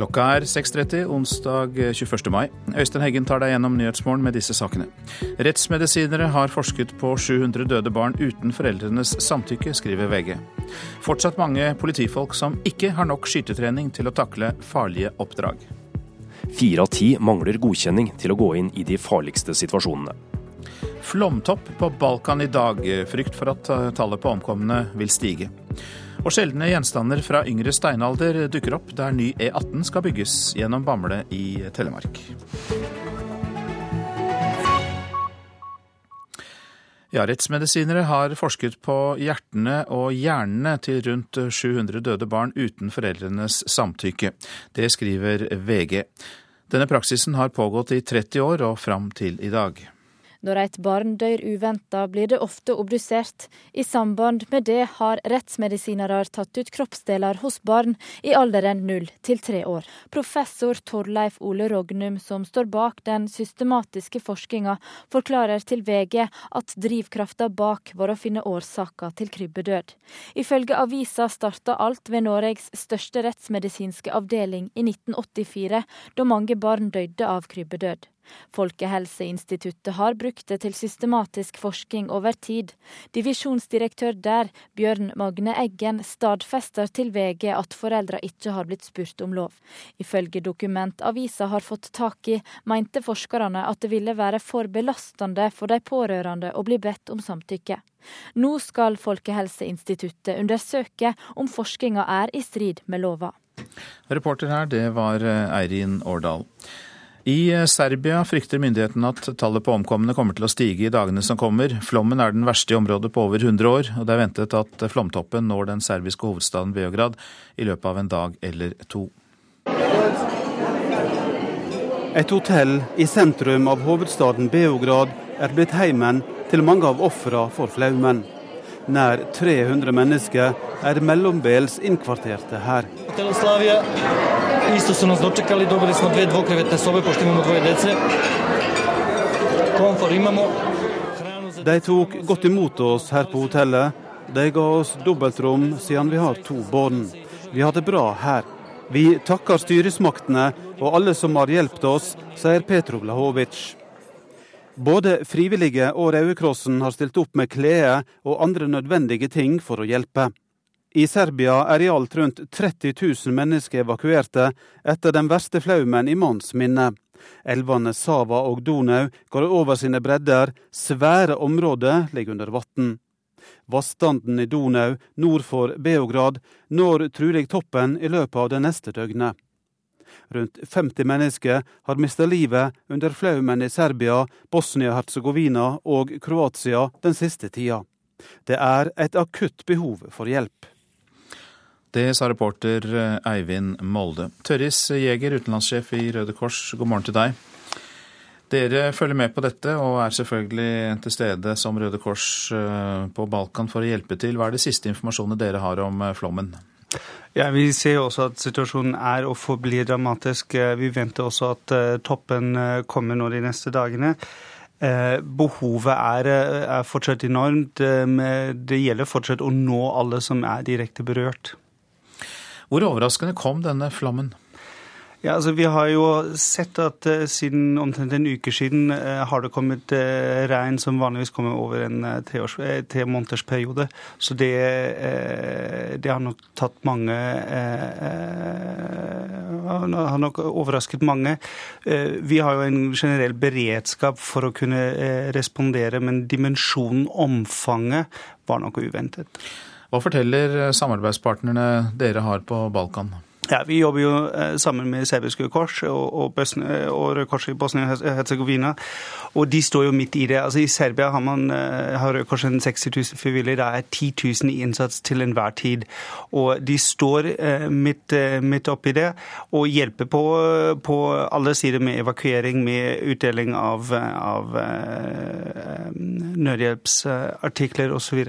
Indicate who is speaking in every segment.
Speaker 1: Klokka er 6.30 onsdag 21. mai. Øystein Heggen tar deg gjennom Nyhetsmorgen med disse sakene. Rettsmedisinere har forsket på 700 døde barn uten foreldrenes samtykke, skriver VG. Fortsatt mange politifolk som ikke har nok skytetrening til å takle farlige oppdrag.
Speaker 2: Fire av ti mangler godkjenning til å gå inn i de farligste situasjonene.
Speaker 1: Flomtopp på Balkan i dag. Frykt for at tallet på omkomne vil stige. Og sjeldne gjenstander fra yngre steinalder dukker opp der ny E18 skal bygges gjennom Bamble i Telemark. Ja, Rettsmedisinere har forsket på hjertene og hjernene til rundt 700 døde barn uten foreldrenes samtykke. Det skriver VG. Denne praksisen har pågått i 30 år og fram til i dag.
Speaker 3: Når et barn dør uventa, blir det ofte obdusert. I samband med det har rettsmedisinere tatt ut kroppsdeler hos barn i alderen null til tre år. Professor Torleif Ole Rognum, som står bak den systematiske forskninga, forklarer til VG at drivkrafta bak var å finne årsaka til krybbedød. Ifølge avisa starta alt ved Norges største rettsmedisinske avdeling i 1984, da mange barn døde av krybbedød. Folkehelseinstituttet har brukt det til systematisk forskning over tid. Divisjonsdirektør der, Bjørn Magne Eggen, stadfester til VG at foreldra ikke har blitt spurt om lov. Ifølge dokument avisa har fått tak i, mente forskerne at det ville være for belastende for de pårørende å bli bedt om samtykke. Nå skal Folkehelseinstituttet undersøke om forskninga er i strid med lova.
Speaker 1: Reporter her, det var Eirin Årdal. I eh, Serbia frykter myndighetene at tallet på omkomne kommer til å stige i dagene som kommer. Flommen er den verste i området på over 100 år, og det er ventet at flomtoppen når den serbiske hovedstaden Beograd i løpet av en dag eller to.
Speaker 4: Et hotell i sentrum av hovedstaden Beograd er blitt heimen til mange av ofra for flaumen. Nær 300 mennesker er mellombels innkvarterte her. Isto su nas dočekali, dobili smo dve dvokrevetne sobe pošto imamo dvoje dece. Komfor imamo. De tok godt imot oss her på hotellet. De ga oss dobbeltrom siden vi har to barn. Vi har det bra her. Vi takker styresmaktene og alle som har hjulpet oss, sier Petro Blahovic. Både frivillige og Røde Krossen har stilt opp med klær og andre nødvendige ting for å hjelpe. I Serbia er i alt rundt 30 000 mennesker evakuerte etter den verste flaumen i manns minne. Elvene Sava og Donau går over sine bredder, svære områder ligger under vann. Vannstanden i Donau nord for Beograd når trolig toppen i løpet av det neste døgnet. Rundt 50 mennesker har mista livet under flaumen i Serbia, Bosnia-Hercegovina og Kroatia den siste tida. Det er et akutt behov for hjelp.
Speaker 1: Det sa reporter eh, Eivind Molde. Tørris Jæger, utenlandssjef i Røde Kors, god morgen til deg. Dere følger med på dette og er selvfølgelig til stede som Røde Kors eh, på Balkan for å hjelpe til. Hva er det siste informasjonen dere har om eh, flommen?
Speaker 5: Ja, Vi ser også at situasjonen er og forblir dramatisk. Vi venter også at toppen kommer nå de neste dagene. Behovet er, er fortsatt enormt. Det gjelder fortsatt å nå alle som er direkte berørt.
Speaker 1: Hvor overraskende kom denne flammen?
Speaker 5: Ja, altså Vi har jo sett at uh, siden omtrent en uke siden uh, har det kommet uh, regn som vanligvis kommer over en uh, treårs, tre måneders periode. Så det, det, har nok tatt mange har nok overrasket mange. Vi har jo en generell beredskap for å kunne respondere, men dimensjonen, omfanget, var nok uventet.
Speaker 1: Hva forteller samarbeidspartnerne dere har på Balkan?
Speaker 5: Ja, Vi jobber jo eh, sammen med Serbiske Kors og, og, Røde Kors i Bosnia-Hercegovina. Og de står jo midt i det. Altså I Serbia har, man, eh, har Røde Kors 60 000 frivillige. Det er 10 000 i innsats til enhver tid. Og de står eh, midt, midt oppi det og hjelper på, på alle sider med evakuering, med utdeling av, av nødhjelpsartikler osv.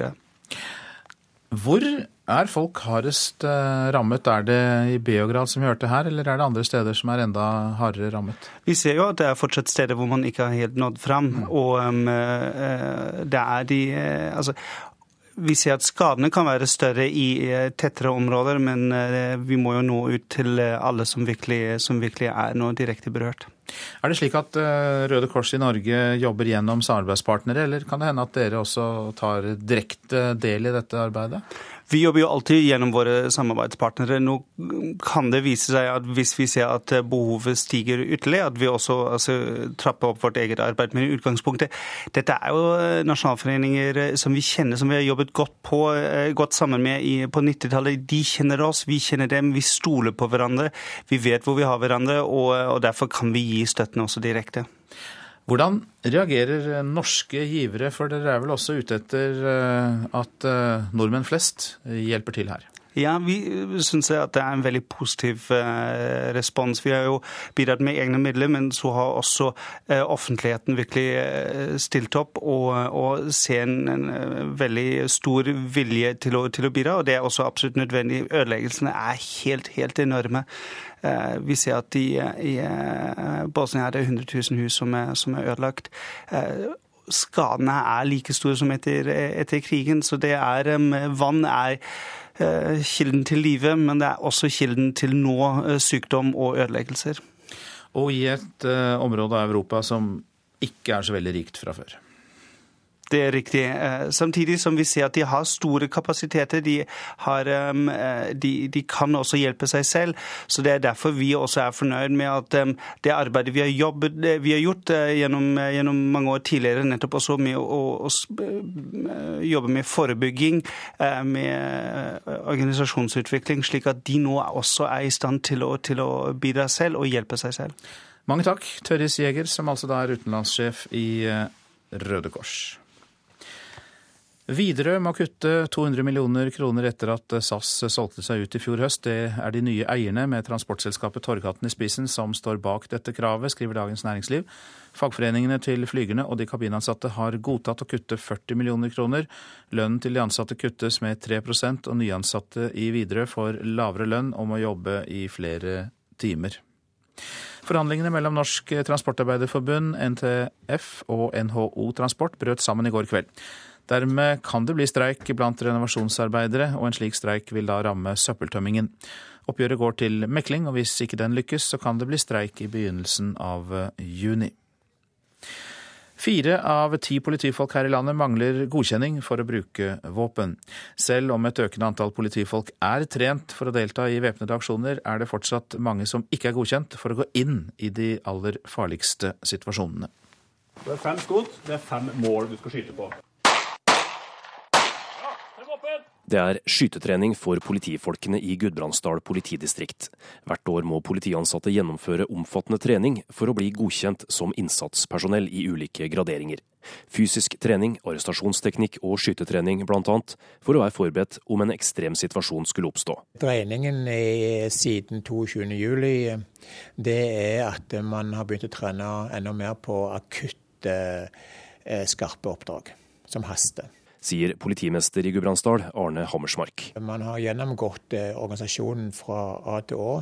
Speaker 1: Hvor er folk hardest eh, rammet? Er det i Beograd som vi hørte her, eller er det andre steder som er enda hardere rammet?
Speaker 5: Vi ser jo at det er fortsatt steder hvor man ikke har helt nådd fram. Mm. Og um, det er de Altså Vi ser at skadene kan være større i tettere områder, men vi må jo nå ut til alle som virkelig, som virkelig er nå direkte berørt.
Speaker 1: Er det slik at Røde Kors i Norge jobber gjennom samarbeidspartnere, eller kan det hende at dere også tar direkte del i dette arbeidet?
Speaker 5: Vi jobber jo alltid gjennom våre samarbeidspartnere. Nå kan det vise seg at hvis vi ser at behovet stiger ytterligere, at vi også altså, trapper opp vårt eget arbeid. Men i utgangspunktet, dette er jo nasjonalforeninger som vi kjenner, som vi har jobbet godt, på, eh, godt sammen med i, på 90-tallet. De kjenner oss, vi kjenner dem. Vi stoler på hverandre. Vi vet hvor vi har hverandre, og, og derfor kan vi gi støtten også direkte.
Speaker 1: Hvordan reagerer norske givere, for dere er vel også ute etter eh, at eh, nordmenn flest hjelper til her?
Speaker 5: Ja, vi syns at det er en veldig positiv eh, respons. Vi har jo bidratt med egne midler, men så har også eh, offentligheten virkelig eh, stilt opp og, og ser en, en, veldig stor vilje til å, til å, bidra. Og det er også absolutt nødvendig. Ødeleggelsene er helt, helt enorme. Vi ser at i, i Bosnia er det 100 000 hus som er, som er ødelagt skadene er like store som etter, etter krigen. Så det er, vann er Eh, kilden til livet, men det er også kilden til nå eh, sykdom og ødeleggelser.
Speaker 1: Og i et eh, område av Europa som ikke er så veldig rikt fra før.
Speaker 5: Det er riktig. Eh, samtidig som vi ser at de har store kapasiteter. De, har, eh, de, de, kan også hjelpe seg selv. Så Det er derfor vi også er fornøyd med at det arbeidet vi har, jobbet, vi har gjort eh, gjennom, gjennom, mange år tidligere, nettopp også med å, å jobbe med forebygging, med organisasjonsutvikling, slik at de nå også er i stand til å, til å bidra selv og hjelpe seg selv.
Speaker 1: Mange takk, Tørris Jæger, som altså da er utenlandssjef i Røde Kors. Widerøe må kutte 200 millioner kroner etter at SAS solgte seg ut i fjor høst. Det er de nye eierne med transportselskapet Torghatten i spissen som står bak dette kravet, skriver Dagens Næringsliv. Fagforeningene til flygerne og de kabinansatte har godtatt å kutte 40 millioner kroner. Lønnen til de ansatte kuttes med 3% og nyansatte i Widerøe får lavere lønn og må jobbe i flere timer. Forhandlingene mellom Norsk Transportarbeiderforbund, NTF og NHO Transport brøt sammen i går kveld. Dermed kan det bli streik blant renovasjonsarbeidere, og en slik streik vil da ramme søppeltømmingen. Oppgjøret går til mekling, og hvis ikke den lykkes, så kan det bli streik i begynnelsen av juni. Fire av ti politifolk her i landet mangler godkjenning for å bruke våpen. Selv om et økende antall politifolk er trent for å delta i væpnede aksjoner, er det fortsatt mange som ikke er godkjent for å gå inn i de aller farligste situasjonene.
Speaker 6: Det er fem skudd, det er fem mål du skal skyte på.
Speaker 2: Det er skytetrening for politifolkene i Gudbrandsdal politidistrikt. Hvert år må politiansatte gjennomføre omfattende trening for å bli godkjent som innsatspersonell i ulike graderinger. Fysisk trening, arrestasjonsteknikk og skytetrening bl.a. for å være forberedt om en ekstrem situasjon skulle oppstå.
Speaker 7: Treningen er siden 22.07. Det er at man har begynt å trene enda mer på akutte, eh, skarpe oppdrag som haster
Speaker 2: sier politimester i Gudbrandsdal, Arne Hammersmark.
Speaker 7: Man har gjennomgått eh, organisasjonen fra A til Å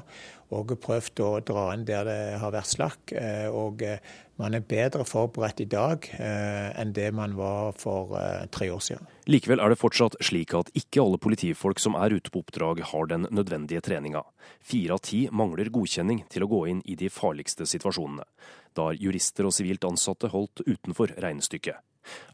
Speaker 7: og prøvd å dra inn der det har vært slakk. Eh, og eh, man er bedre forberedt i dag enn det man var for tre år siden.
Speaker 2: Likevel er det fortsatt slik at ikke alle politifolk som er ute på oppdrag har den nødvendige treninga. Fire av ti mangler godkjenning til å gå inn i de farligste situasjonene. Da har jurister og sivilt ansatte holdt utenfor regnestykket.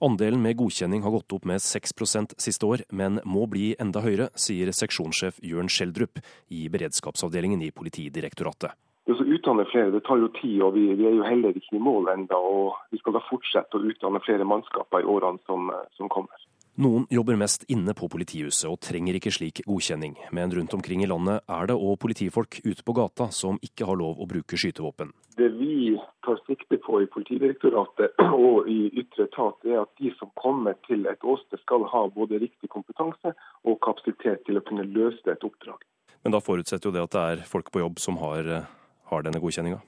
Speaker 2: Andelen med godkjenning har gått opp med 6% siste år, men må bli enda høyere, sier seksjonssjef Jørn Skjeldrup i beredskapsavdelingen i Politidirektoratet.
Speaker 8: Det å utdanne flere det tar jo tid, og vi, vi er jo heller ikke i mål ennå. Vi skal da fortsette å utdanne flere mannskaper i årene som, som kommer.
Speaker 2: Noen jobber mest inne på politihuset og trenger ikke slik godkjenning, men rundt omkring i landet er det òg politifolk ute på gata som ikke har lov å bruke skytevåpen.
Speaker 8: Det vi tar sikte på i Politidirektoratet og i ytre etat, er at de som kommer til et åsted skal ha både riktig kompetanse og kapasitet til å kunne løse et oppdrag.
Speaker 2: Men da forutsetter jo det at det er folk på jobb som har, har denne godkjenninga?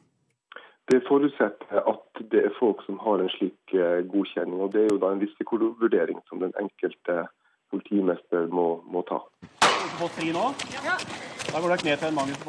Speaker 8: Det forutsetter at det er folk som har en slik eh, godkjenning. og Det er jo da en risikovurdering som den enkelte politimester må, må ta.
Speaker 6: På tre nå? Ja.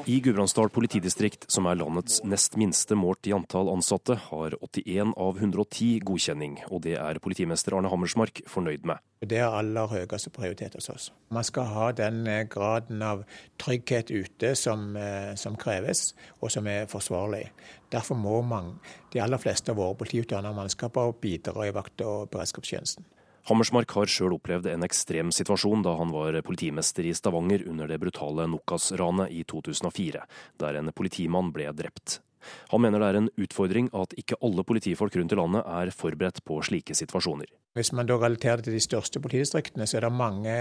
Speaker 2: I Gudbrandsdal politidistrikt, som er landets nest minste målt i antall ansatte, har 81 av 110 godkjenning, og det er politimester Arne Hammersmark fornøyd med.
Speaker 7: Det er aller høyeste prioritet hos oss. Man skal ha den eh, graden av trygghet ute som, eh, som kreves, og som er forsvarlig. Derfor må man, de aller fleste av våre politiutdannede mannskaper bidra i vakt- og beredskapstjenesten.
Speaker 2: Hammersmark har sjøl opplevd en ekstrem situasjon da han var politimester i Stavanger under det brutale Nokas-ranet i 2004, der en politimann ble drept. Han mener det er en utfordring at ikke alle politifolk rundt i landet er forberedt på slike situasjoner.
Speaker 7: Hvis man da relaterer det til de største politidistriktene, så er det mange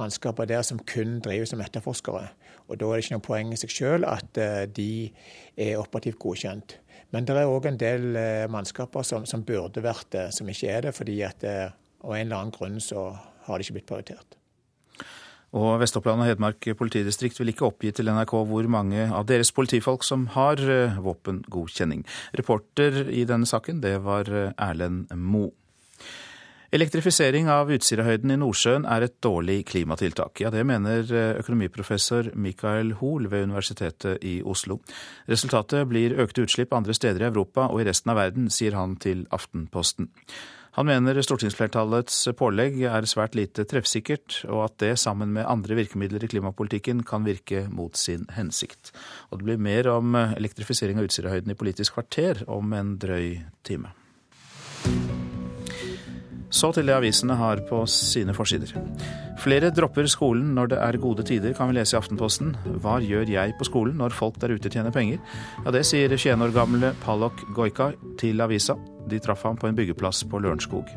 Speaker 7: mannskaper der som kun driver som etterforskere. Og Da er det ikke noe poeng i seg selv at eh, de er operativt godkjent. Men det er òg en del eh, mannskaper som, som, burde vært det, som ikke er det, fordi at og en eller annen grunn så har det ikke blitt prioritert.
Speaker 1: Og Vest-Oppland og Hedmark politidistrikt vil ikke oppgi til NRK hvor mange av deres politifolk som har eh, våpengodkjenning. Reporter i denne saken, det var eh, Erlend Mo. Elektrifisering av Utsirahøyden i Nordsjøen er et dårlig klimatiltak. Ja, det mener eh, økonomiprofessor Mikael Hoel ved Universitetet i Oslo. Resultatet blir økte utslipp andre steder i Europa og i resten av verden, sier han til Aftenposten. Han mener stortingsflertallets pålegg er svært lite treffsikkert, og at det sammen med andre virkemidler i klimapolitikken kan virke mot sin hensikt. Og det blir mer om elektrifisering av Utsirahøyden i Politisk kvarter om en drøy time. Så til det avisene har på sine forsider. Flere dropper skolen når det er gode tider, kan vi lese i Aftenposten. Hva gjør jeg på skolen når folk der ute tjener penger? Ja, Det sier 21 år gamle Palok Goika til avisa. De traff ham på en byggeplass på Lørenskog.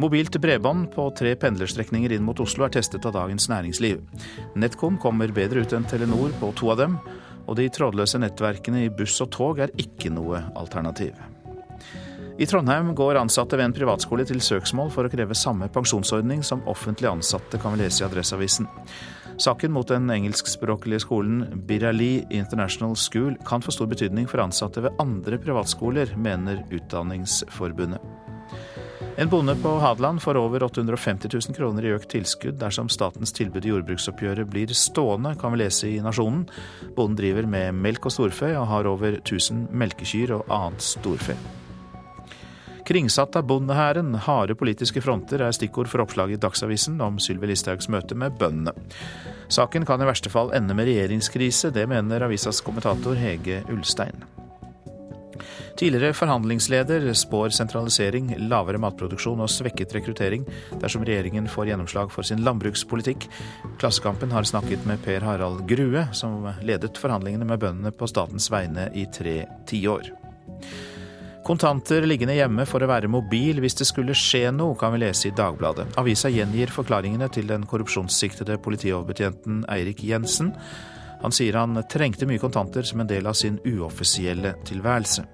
Speaker 1: Mobilt bredbånd på tre pendlerstrekninger inn mot Oslo er testet av Dagens Næringsliv. NetCom kommer bedre ut enn Telenor på to av dem, og de trådløse nettverkene i buss og tog er ikke noe alternativ. I Trondheim går ansatte ved en privatskole til søksmål for å kreve samme pensjonsordning som offentlig ansatte, kan lese i Adresseavisen. Saken mot den engelskspråklige skolen Birali International School kan få stor betydning for ansatte ved andre privatskoler, mener Utdanningsforbundet. En bonde på Hadeland får over 850 000 kroner i økt tilskudd dersom statens tilbud i jordbruksoppgjøret blir stående, kan vi lese i Nasjonen. Bonden driver med melk og storfe og har over 1000 melkekyr og annet storfe. Kringsatt av bondehæren, harde politiske fronter er stikkord for oppslaget i Dagsavisen om Sylvi Listhaugs møte med bøndene. Saken kan i verste fall ende med regjeringskrise, det mener avisas kommentator Hege Ulstein. Tidligere forhandlingsleder spår sentralisering, lavere matproduksjon og svekket rekruttering dersom regjeringen får gjennomslag for sin landbrukspolitikk. Klassekampen har snakket med Per Harald Grue, som ledet forhandlingene med bøndene på statens vegne i tre tiår. Kontanter liggende hjemme for å være mobil hvis det skulle skje noe, kan vi lese i Dagbladet. Avisa gjengir forklaringene til den korrupsjonssiktede politioverbetjenten Eirik Jensen. Han sier han trengte mye kontanter som en del av sin uoffisielle tilværelse.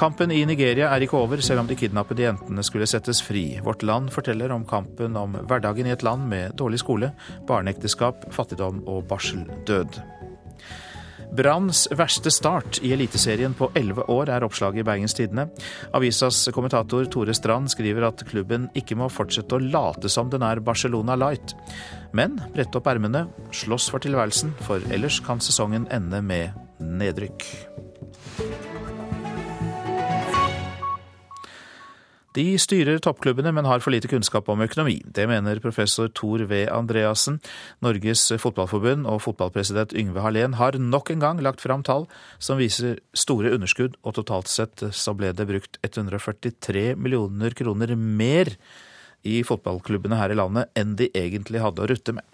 Speaker 1: Kampen i Nigeria er ikke over, selv om de kidnappede jentene skulle settes fri. Vårt Land forteller om kampen om hverdagen i et land med dårlig skole, barneekteskap, fattigdom og barseldød. Branns verste start i Eliteserien på elleve år er oppslaget i Bergens Tidende. Avisas kommentator Tore Strand skriver at klubben ikke må fortsette å late som den er Barcelona Light, men brette opp ermene, slåss for tilværelsen, for ellers kan sesongen ende med nedrykk. De styrer toppklubbene, men har for lite kunnskap om økonomi. Det mener professor Tor V. Andreassen. Norges fotballforbund og fotballpresident Yngve Hallén har nok en gang lagt fram tall som viser store underskudd, og totalt sett så ble det brukt 143 millioner kroner mer i fotballklubbene her i landet enn de egentlig hadde å rutte med.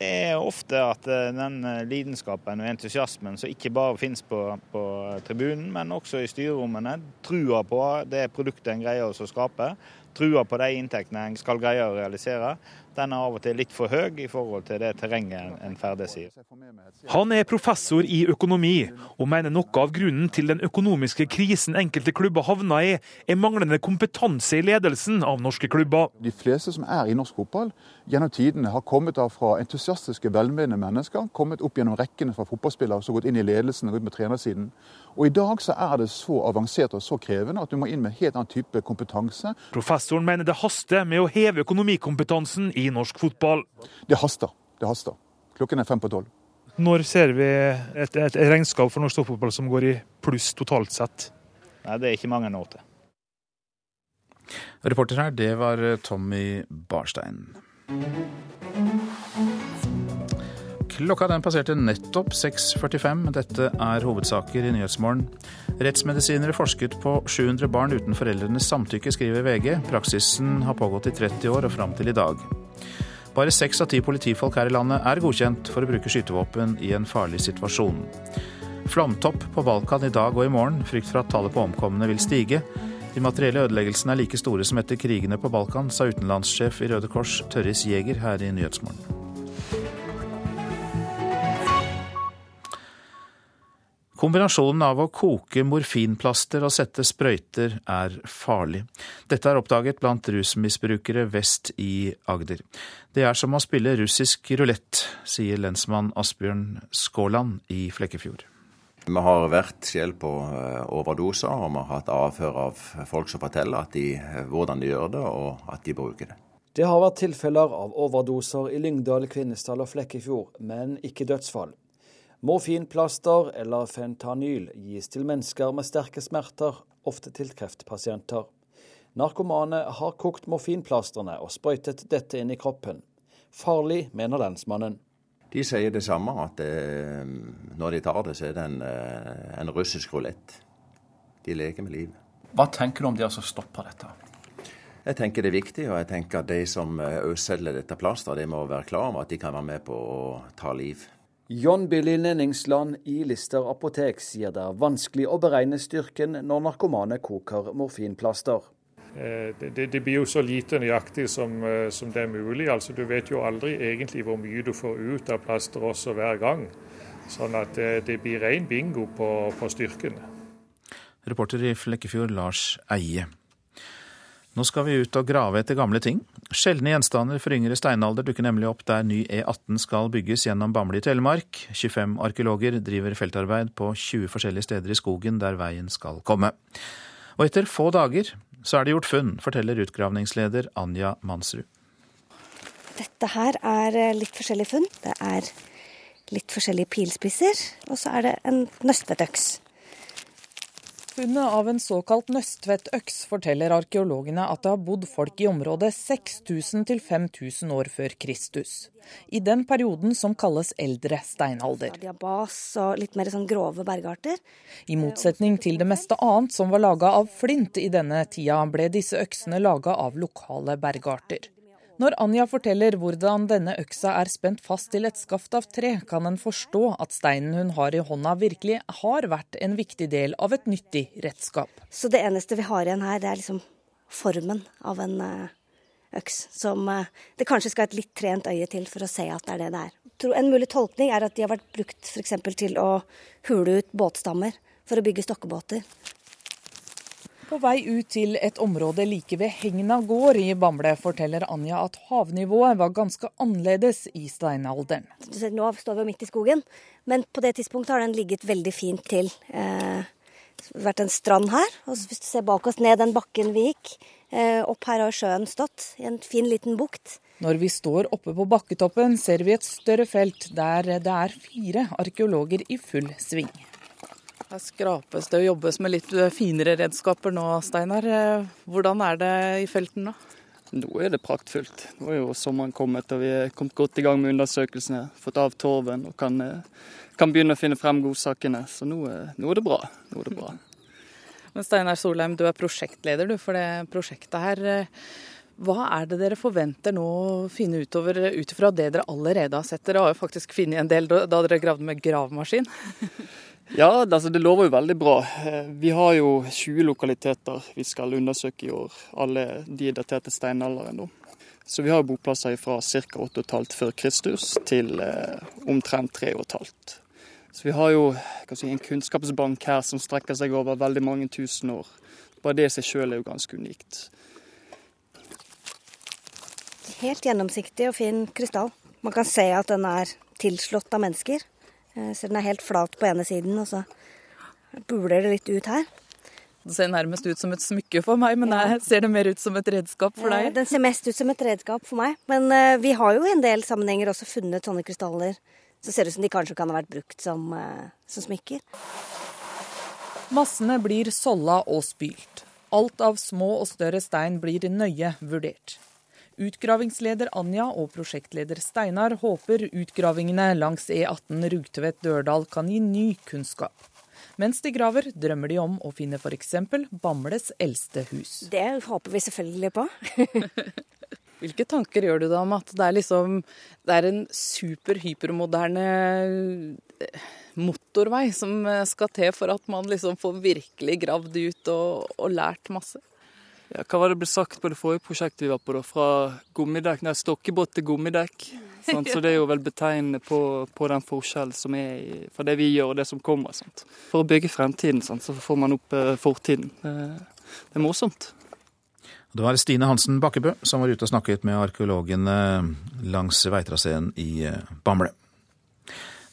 Speaker 9: Det er ofte at eh, den eh, lidenskapen og entusiasmen som ikke bare finnes på, på tribunen, men også i styrerommene, trua på det produktet en greier å skape, trua på de inntektene en skal greie å realisere, den er av og til litt for høy i forhold til det terrenget en ferdes i.
Speaker 10: Han er professor i økonomi, og mener noe av grunnen til den økonomiske krisen enkelte klubber havna i, er manglende kompetanse i ledelsen av norske klubber.
Speaker 11: De fleste som er i norsk fotball gjennom tidene har kommet fra entusiastiske, velmenende mennesker, kommet opp gjennom rekkene fra fotballspillere som har gått inn i ledelsen og ut med trenersiden. Og I dag så er det så avansert og så krevende at du må inn med helt annen type kompetanse.
Speaker 10: Professoren mener det haster med å heve økonomikompetansen i norsk fotball.
Speaker 11: Det haster. Det haster. klokken er fem på tolv.
Speaker 10: Når ser vi et, et regnskap for norsk toppfotball som går i pluss totalt sett?
Speaker 9: Nei, Det er ikke mange nå til.
Speaker 1: Reporter her, det var Tommy Barstein. Klokka den passerte nettopp 6.45. Dette er hovedsaker i Nyhetsmorgen. Rettsmedisinere forsket på 700 barn uten foreldrenes samtykke, skriver VG. Praksisen har pågått i 30 år og fram til i dag. Bare seks av ti politifolk her i landet er godkjent for å bruke skytevåpen i en farlig situasjon. Flomtopp på Balkan i dag og i morgen. Frykt for at tallet på omkomne vil stige. De materielle ødeleggelsene er like store som etter krigene på Balkan, sa utenlandssjef i Røde Kors Tørris Jæger her i Nyhetsmorgen. Kombinasjonen av å koke morfinplaster og sette sprøyter er farlig. Dette er oppdaget blant rusmisbrukere vest i Agder. Det er som å spille russisk rulett, sier lensmann Asbjørn Skåland i Flekkefjord.
Speaker 12: Vi har vært selv på eh, overdoser, og vi har hatt avhør av folk som forteller de, eh, hvordan de gjør det, og at de bruker det.
Speaker 13: Det har vært tilfeller av overdoser i Lyngdal, Kvinesdal og Flekkefjord, men ikke dødsfall. Morfinplaster eller fentanyl gis til mennesker med sterke smerter, ofte til kreftpasienter. Narkomane har kokt morfinplastrene og sprøytet dette inn i kroppen. Farlig, mener lensmannen.
Speaker 12: De sier det samme, at det, eh, når de tar det, så er det en, eh, en russisk rulett. De leker med livet.
Speaker 14: Hva tenker du om de som stopper dette?
Speaker 12: Jeg tenker det er viktig, og jeg tenker at de som eh, selger dette plasteret, de må være klar over at de kan være med på å ta liv.
Speaker 13: John Billy Nenningsland i Lister apotek sier det er vanskelig å beregne styrken når narkomane koker morfinplaster.
Speaker 15: Eh, det, det, blir jo så lite nøyaktig som, eh, som, det er mulig. Altså, du vet jo aldri egentlig hvor mye du får ut av plaster også hver gang. Sånn at det, eh, det blir ren bingo på, på styrken.
Speaker 1: Reporter i Flekkefjord, Lars Eie. Nå skal vi ut og grave etter gamle ting. Sjeldne gjenstander for yngre steinalder dukker nemlig opp der ny E18 skal bygges gjennom Bamble i Telemark. 25 arkeologer driver feltarbeid på 20 forskjellige steder i skogen der veien skal komme. Og etter få dager så er det gjort funn, forteller utgravningsleder Anja Mansrud.
Speaker 16: Dette her er litt forskjellige funn. Det er litt forskjellige pilspisser, og så er det en nøstetøks.
Speaker 17: Funnet av en såkalt nøstvettøks forteller arkeologene at det har bodd folk i området 6000 til 5000 år før Kristus. I den perioden som kalles eldre steinalder.
Speaker 16: Diabas og litt mer sånn grove bergarter.
Speaker 17: I motsetning til det meste annet som var laga av flint i denne tida, ble disse øksene laga av lokale bergarter. Når Anja forteller hvordan denne øksa er spent fast til et skaft av tre, kan en forstå at steinen hun har i hånda virkelig har vært en viktig del av et nyttig redskap.
Speaker 16: Så det eneste vi har igjen her, det er liksom formen av en eh, øks. Som eh, det kanskje skal et litt trent øye til for å se at det er det det er. En mulig tolkning er at de har vært brukt f.eks. til å hule ut båtstammer for å bygge stokkebåter.
Speaker 17: På vei ut til et område like ved Hegna gård i Bamble forteller Anja at havnivået var ganske annerledes i steinalderen.
Speaker 16: Nå står vi midt i skogen, men på det tidspunktet har den ligget veldig fint til. Eh, vært en strand her. og Hvis du ser bak oss ned den bakken vi gikk, eh, opp her har sjøen stått i en fin liten bukt.
Speaker 17: Når vi står oppe på bakketoppen, ser vi et større felt der det er fire arkeologer i full sving. Her skrapes det og jobbes med litt eh, finere redskaper nå, Steinar. Eh, hvordan er det i felten nå?
Speaker 18: Nå er det praktfullt. Nå er jo sommeren kommet og vi er kommet godt i gang med undersøkelsene. Fått av torven og kan, eh, kan begynne å finne frem godsakene. Så nå, nå, er det bra. Nå er det bra.
Speaker 17: Men Steinar Solheim, du er prosjektleder du, for det prosjektet her. Hva er det dere forventer nå å finne utover ut fra det dere allerede har sett? Dere har jo faktisk funnet en del da dere gravde med gravemaskin.
Speaker 18: Ja, altså det lover jo veldig bra. Eh, vi har jo 20 lokaliteter vi skal undersøke i år. Alle de er datert til steinalderen. Så vi har boplasser fra ca. 8,5 før Kristus til eh, omtrent 3,5. Så vi har jo si, en kunnskapsbank her som strekker seg over veldig mange tusen år. Bare det i seg sjøl er jo ganske unikt.
Speaker 16: Helt gjennomsiktig og fin krystall. Man kan se at den er tilslått av mennesker. Eh, så den er helt flat på ene siden, og så buler det litt ut her.
Speaker 17: Det ser nærmest ut som et smykke for meg, men ja. ser det mer ut som et redskap for deg?
Speaker 16: Den ser mest ut som et redskap for meg, men uh, vi har jo i en del sammenhenger også funnet sånne krystaller så ser det ut som de kanskje kan ha vært brukt som, som smykker.
Speaker 17: Massene blir solla og spylt. Alt av små og større stein blir nøye vurdert. Utgravingsleder Anja og prosjektleder Steinar håper utgravingene langs E18 Rugtvedt-Dørdal kan gi ny kunnskap. Mens de graver, drømmer de om å finne f.eks. Bambles eldste hus.
Speaker 16: Det håper vi selvfølgelig på.
Speaker 17: Hvilke tanker gjør du da om at det er, liksom, det er en super hypermoderne eh, motorvei som skal til for at man liksom får virkelig gravd ut og, og lært masse?
Speaker 18: Ja, hva var det ble sagt på det forrige prosjektet vi var på? da? Fra gummidekk, nei, stokkebåt til gummidekk. Sant? Så det er jo vel betegnende på, på den forskjellen som er fra det vi gjør og det som kommer. Sant? For å bygge fremtiden, sant? så får man opp eh, fortiden. Det, er morsomt.
Speaker 1: Det var Stine Hansen Bakkebø som var ute og snakket med arkeologene langs veitraseen i eh, Bamble.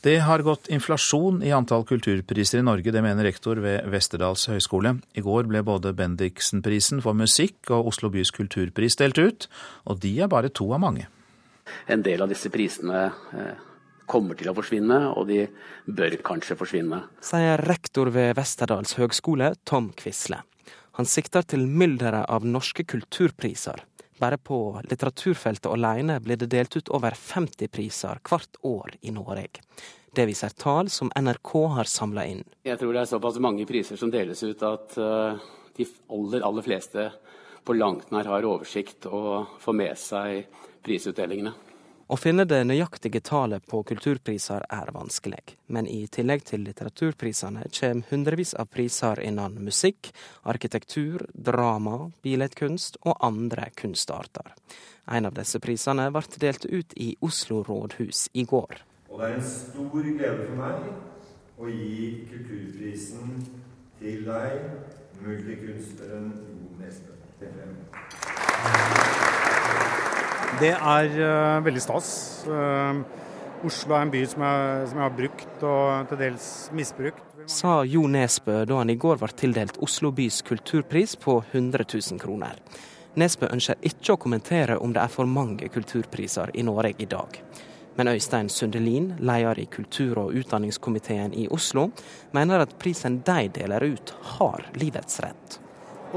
Speaker 1: Det har gått inflasjon i antall kulturpriser i Norge, det mener rektor ved Westerdals høgskole. I går ble både Bendiksen-prisen for musikk og Oslo bys kulturpris delt ut, og de er bare to av mange.
Speaker 19: En del av disse prisene eh, kommer til å forsvinne, og de bør kanskje forsvinne.
Speaker 20: Sier rektor ved Westerdals høgskole, Tom Quisle. Han sikter til mylderet av norske kulturpriser. Bare på litteraturfeltet alene blir det delt ut over 50 priser hvert år i Norge. Det viser tall som NRK har samla inn.
Speaker 19: Jeg tror det er såpass mange priser som deles ut at uh, de aller, aller fleste på langt nær har oversikt og får med seg prisutdelingene.
Speaker 20: Å finne det nøyaktige tallet på kulturpriser er vanskelig, men i tillegg til litteraturprisene kommer hundrevis av priser innen musikk, arkitektur, drama, billedkunst og andre kunstarter. En av disse prisene ble delt ut i Oslo rådhus i går.
Speaker 21: Og det er en stor glede for meg å gi kulturprisen til deg, multikunstneren Jo Nesbø.
Speaker 22: Det er uh, veldig stas. Uh, Oslo er en by som jeg, som jeg, har brukt og til dels misbrukt.
Speaker 20: Sa Jo Nesbø da han i går ble tildelt Oslo bys kulturpris på 100 000 kroner. Nesbø ønsker ikke å kommentere om det er for mange kulturpriser i Norge i dag. Men Øystein Sundelin, leder i kultur- og utdanningskomiteen i Oslo, mener at prisen de deler ut, har livets rett.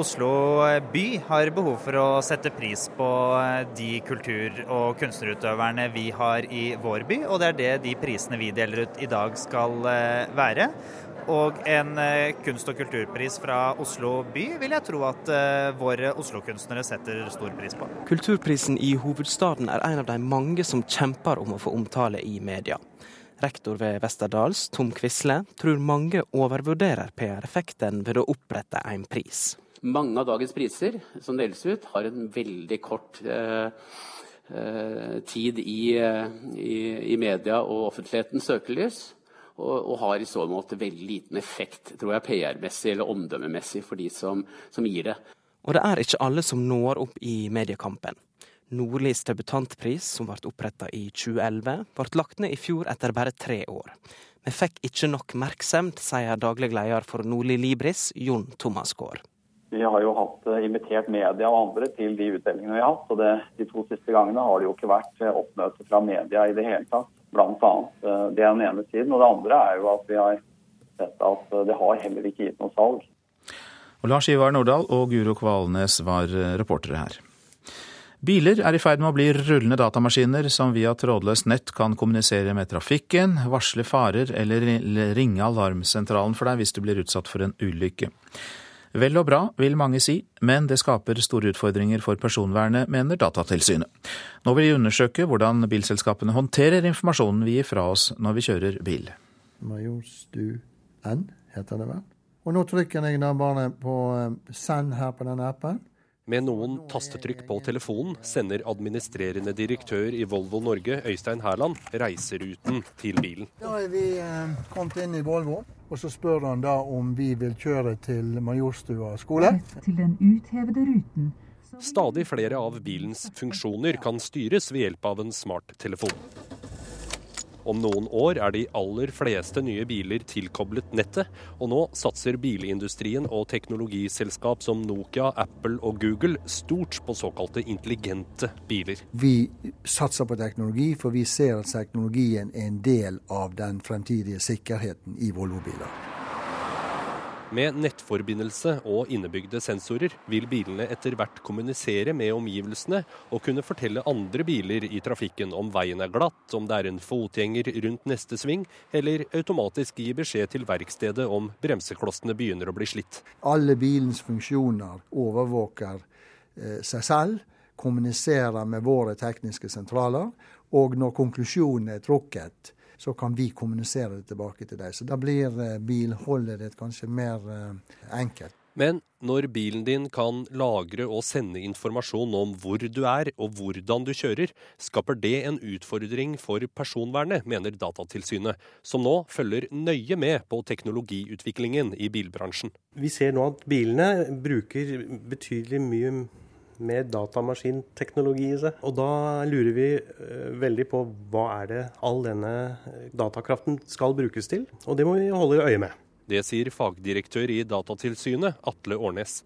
Speaker 23: Oslo by har behov for å sette pris på de kultur- og kunstnerutøverne vi har i vår by, og det er det de prisene vi deler ut i dag skal eh, være. Og en eh, kunst- og kulturpris fra Oslo by vil jeg tro at eh, våre Oslo-kunstnere setter stor pris på.
Speaker 20: Kulturprisen i hovedstaden er en av de mange som kjemper om å få omtale i media. Rektor ved Westerdals, Tom Quisle, tror mange overvurderer PR-effekten ved å opprette en pris.
Speaker 19: Mange av dagens priser som deles ut, har en veldig kort eh, eh, tid i, i, i, media og offentlighetens søkelys. Og, og, har i så måte veldig liten effekt tror jeg, PR-messig eller omdømmemessig for de som, som gir det.
Speaker 20: Og det er ikke alle som når opp i mediekampen. Nordlys debutantpris, som ble oppretta i 2011, ble lagt ned i fjor etter bare tre år. Vi fikk ikke nok merksemd, sier daglig leder for Nordli Libris, Jon Thomas Gaard.
Speaker 24: Vi har jo hatt eh, invitert media og andre til de utdelingene vi har hatt. og det, De to siste gangene har det jo ikke vært eh, oppmøte fra media i det hele tatt. Blant annet. Eh, det er den ene siden. Og det andre er jo at vi har sett at det har heller ikke gitt noe salg.
Speaker 1: Og Lars Ivar Nordahl og Guro Kvalnes var reportere her. Biler er i ferd med å bli rullende datamaskiner som via trådløst nett kan kommunisere med trafikken, varsle farer eller ringe alarmsentralen for deg hvis du blir utsatt for en ulykke. Vel og bra, vil mange si, men det skaper store utfordringer for personvernet, mener Datatilsynet. Nå vil de undersøke hvordan bilselskapene håndterer informasjonen vi gir fra oss når vi kjører bil.
Speaker 25: N, heter det vel. Og nå trykker jeg da bare på eh, send her på denne appen.
Speaker 2: Med noen tastetrykk på telefonen sender administrerende direktør i Volvo Norge, Øystein Hærland, reiseruten til bilen.
Speaker 25: Da er vi eh, kommet inn i Volvo, og så spør han da om vi vil kjøre til Majorstua skole.
Speaker 26: Til den uthevede ruten.
Speaker 2: Stadig flere av bilens funksjoner kan styres ved hjelp av en smarttelefon.
Speaker 26: Om noen år er de aller fleste nye biler tilkoblet nettet, og nå satser bilindustrien og teknologiselskap som Nokia, Apple og Google stort på såkalte intelligente biler.
Speaker 25: Vi satser på teknologi, for vi ser at teknologien er en del av den fremtidige sikkerheten i Volvo-biler.
Speaker 26: Med nettforbindelse og innebygde sensorer vil bilene etter hvert kommunisere med omgivelsene og kunne fortelle andre biler i trafikken om veien er glatt, om det er en fotgjenger rundt neste sving, eller automatisk gi beskjed til verkstedet om bremseklossene begynner å bli slitt.
Speaker 25: Alle bilens funksjoner overvåker eh, seg selv, kommuniserer med våre tekniske sentraler, og når konklusjonen er trukket, så kan vi kommunisere det tilbake til deg. Så da blir eh, bilholdet ditt kanskje mer eh, enkelt.
Speaker 26: Men når bilen din kan lagre og sende informasjon om hvor du er og hvordan du kjører, skaper det en utfordring for personvernet, mener Datatilsynet, som nå følger nøye med på teknologiutviklingen i bilbransjen.
Speaker 27: Vi ser nå at bilene bruker betydelig mye med datamaskinteknologi i seg. Og da lurer vi eh, veldig på hva er det all denne eh, datakraften skal brukes til. Og det må vi holde øye med.
Speaker 26: Det sier fagdirektør i Datatilsynet, Atle Årnes.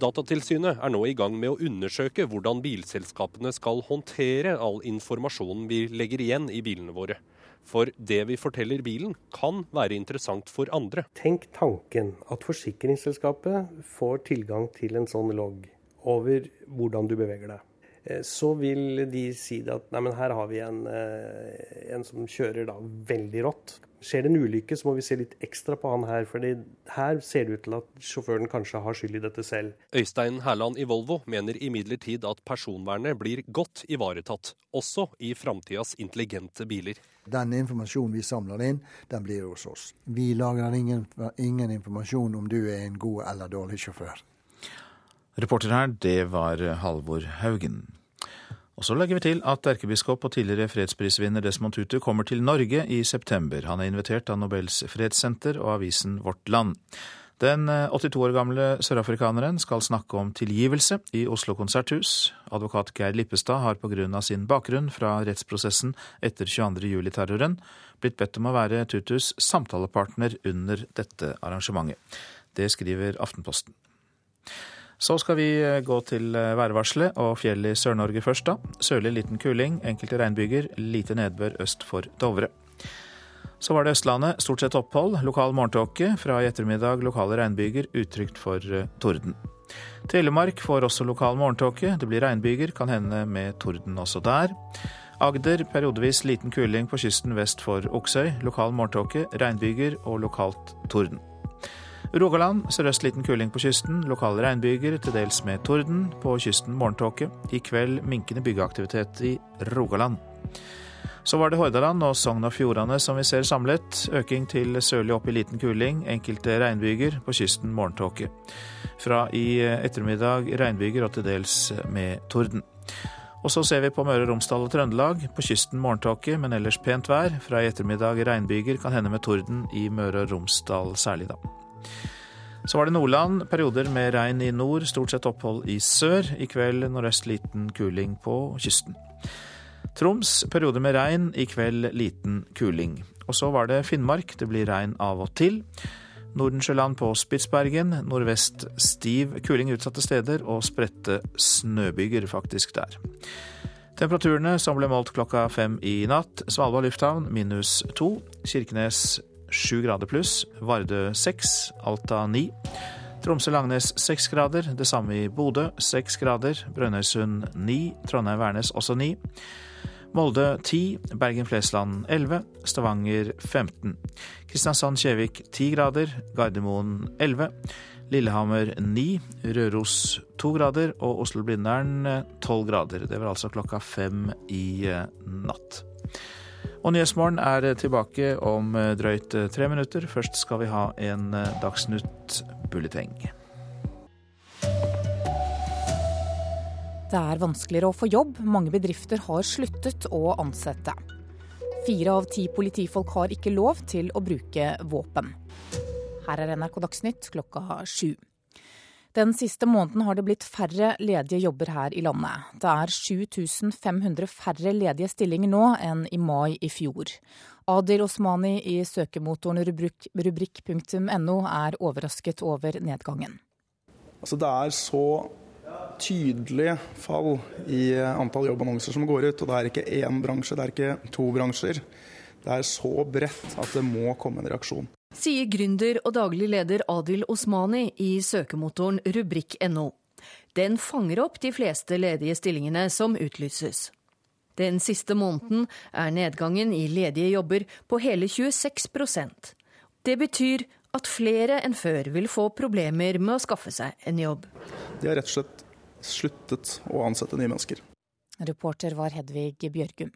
Speaker 26: Datatilsynet er nå i gang med å undersøke hvordan bilselskapene skal håndtere all informasjonen vi legger igjen i bilene våre. For det vi forteller bilen, kan være interessant for andre.
Speaker 27: Tenk tanken at forsikringsselskapet får tilgang til en sånn logg over hvordan du beveger deg. Eh, så vil de si at nei, her har vi en, eh, en som kjører da veldig rått. Skjer det en ulykke, så må vi se litt ekstra på han her. for her ser det ut til at sjåføren kanskje har skyld i dette selv.
Speaker 26: Øystein Herland i Volvo mener imidlertid at personvernet blir godt ivaretatt, også i framtidas intelligente biler.
Speaker 25: Den informasjonen vi samler inn, den blir hos oss. Vi lagrer ingen, ingen informasjon om du er en god eller dårlig sjåfør.
Speaker 1: Reporter her, det var Halvor Haugen. Og så legger vi til at erkebiskop og tidligere fredsprisvinner Desmond Tutu kommer til Norge i september. Han er invitert av Nobels fredssenter og avisen Vårt Land. Den 82 år gamle sørafrikaneren skal snakke om tilgivelse i Oslo konserthus. Advokat Geir Lippestad har pga. sin bakgrunn fra rettsprosessen etter 22.07-terroren blitt bedt om å være Tutus samtalepartner under dette arrangementet. Det skriver Aftenposten. Så skal vi eh, gå til eh, værvarselet og fjellet i Sør-Norge først, da. Sørlig liten kuling, enkelte regnbyger, lite nedbør øst for Dovre. Så var det Østlandet, stort sett opphold, lokal morgentåke. Fra i ettermiddag lokale regnbyger, utrygt for eh, torden. Telemark får også lokal morgentåke. Det blir regnbyger, kan hende med torden også der. Agder periodevis liten kuling på kysten vest for Oksøy. Lokal morgentåke, regnbyger og lokalt torden. Rogaland sørøst liten kuling på kysten. Lokale regnbyger, til dels med torden. På kysten morgentåke. I kveld minkende byggeaktivitet i Rogaland. Så var det Hordaland og Sogn og Fjordane som vi ser samlet. Øking til sørlig opp i liten kuling. Enkelte regnbyger. På kysten morgentåke. Fra i ettermiddag regnbyger og til dels med torden. Og så ser vi på Møre og Romsdal og Trøndelag. På kysten morgentåke, men ellers pent vær. Fra i ettermiddag regnbyger, kan hende med torden i Møre og Romsdal særlig, da. Så var det Nordland. Perioder med regn i nord, stort sett opphold i sør. I kveld nordøst liten kuling på kysten. Troms perioder med regn, i kveld liten kuling. Og så var det Finnmark. Det blir regn av og til. Nordensjøland på Spitsbergen. Nordvest stiv kuling utsatte steder, og spredte snøbyger faktisk der. Temperaturene som ble målt klokka fem i natt. Svalbard lufthavn minus to. Kirkenes 7 grader pluss. Vardø 6, Alta 9. Tromsø-Langnes 6 grader, det samme i Bodø 6 grader. Brønnøysund 9, Trondheim-Værnes også 9. Molde 10, Bergen-Flesland 11, Stavanger 15. Kristiansand-Kjevik 10 grader, Gardermoen 11. Lillehammer 9, Røros 2 grader og Oslo-Blindern 12 grader. Det var altså klokka fem i eh, natt. Og Nyhetsmorgen er tilbake om eh, drøyt eh, tre minutter. Først skal vi ha en eh, Dagsnytt-bulleteng.
Speaker 28: Det er vanskeligere å få jobb. Mange bedrifter har sluttet å ansette. Fire av ti politifolk har ikke lov til å bruke våpen. Her er NRK Dagsnytt klokka sju. Den siste måneden har det blitt færre ledige jobber her i landet. Det er 7500 færre ledige stillinger nå enn i mai i fjor. Adil Osmani i søkemotoren rubrikk.no er overrasket over nedgangen.
Speaker 29: Altså det er så tydelig fall i antall jobbannonser som går ut. Og det er ikke én bransje, det er ikke to bransjer. Det er så bredt at det må komme en reaksjon.
Speaker 30: Sier gründer og daglig leder Adil Osmani i søkemotoren rubrikk.no. Den fanger opp de fleste ledige stillingene som utlyses. Den siste måneden er nedgangen i ledige jobber på hele 26% Det betyr at flere enn før vil få problemer med å skaffe seg en jobb.
Speaker 29: De har rett og slett sluttet å ansette nye mennesker.
Speaker 28: Reporter var Hedvig Bjørgum.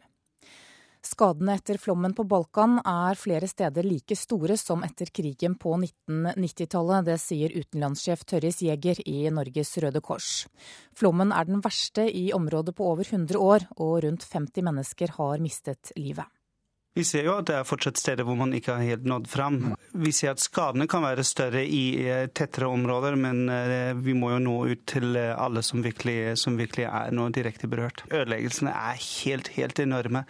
Speaker 28: Skadene etter flommen på Balkan er flere steder like store som etter krigen på 1990-tallet. Det sier utenlandssjef Tørris Jæger i Norges Røde Kors. Flommen er den verste i området på over 100 år, og rundt 50 mennesker har mistet livet.
Speaker 5: Vi ser jo at det er fortsatt steder hvor man ikke har helt nådd fram. Vi ser at skadene kan være større i eh, tettere områder, men eh, vi må jo nå ut til eh, alle som virkelig, som virkelig er nå direkte berørt. Ødeleggelsene er helt, helt enorme.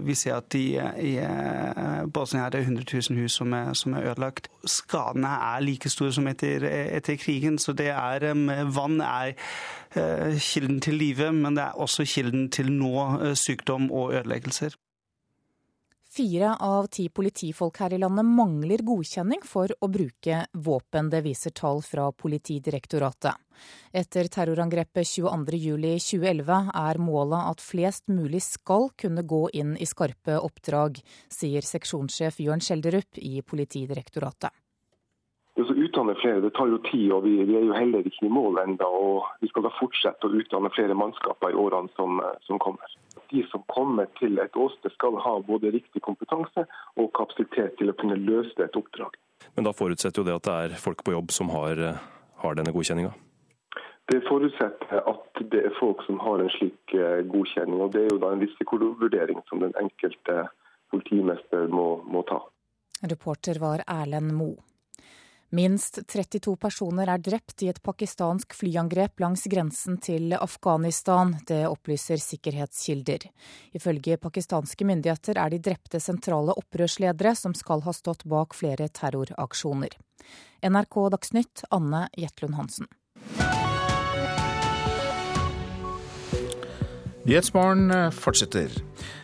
Speaker 5: Vi ser at i, i Bosnia er det 100 000 hus som er, som er ødelagt. Skadene er like store som etter, etter krigen, så det er, vann er kilden til livet, men det er også kilden til nå sykdom og ødeleggelser.
Speaker 28: Fire av ti politifolk her i landet mangler godkjenning for å bruke våpen. Det viser tall fra Politidirektoratet. Etter terrorangrepet 22.07.2011 er målet at flest mulig skal kunne gå inn i skarpe oppdrag, sier seksjonssjef Jørn Skjelderup i Politidirektoratet.
Speaker 8: Utdanne flere det tar jo tid, og vi, vi er jo heller ikke i mål ennå. Vi skal da fortsette å utdanne flere mannskaper i årene som, som kommer de som kommer til et åsted skal ha både riktig kompetanse og kapasitet til å kunne løse et oppdrag.
Speaker 2: Men da forutsetter jo det at det er folk på jobb som har, har denne godkjenninga?
Speaker 8: Det forutsetter at det er folk som har en slik eh, godkjenning. og Det er jo da en risikovurdering som den enkelte politimester må, må ta.
Speaker 28: Reporter var Erlend Moe. Minst 32 personer er drept i et pakistansk flyangrep langs grensen til Afghanistan. Det opplyser sikkerhetskilder. Ifølge pakistanske myndigheter er de drepte sentrale opprørsledere som skal ha stått bak flere terroraksjoner. NRK Dagsnytt, Anne Jetlund Hansen.
Speaker 1: Nyhetsmorgen fortsetter.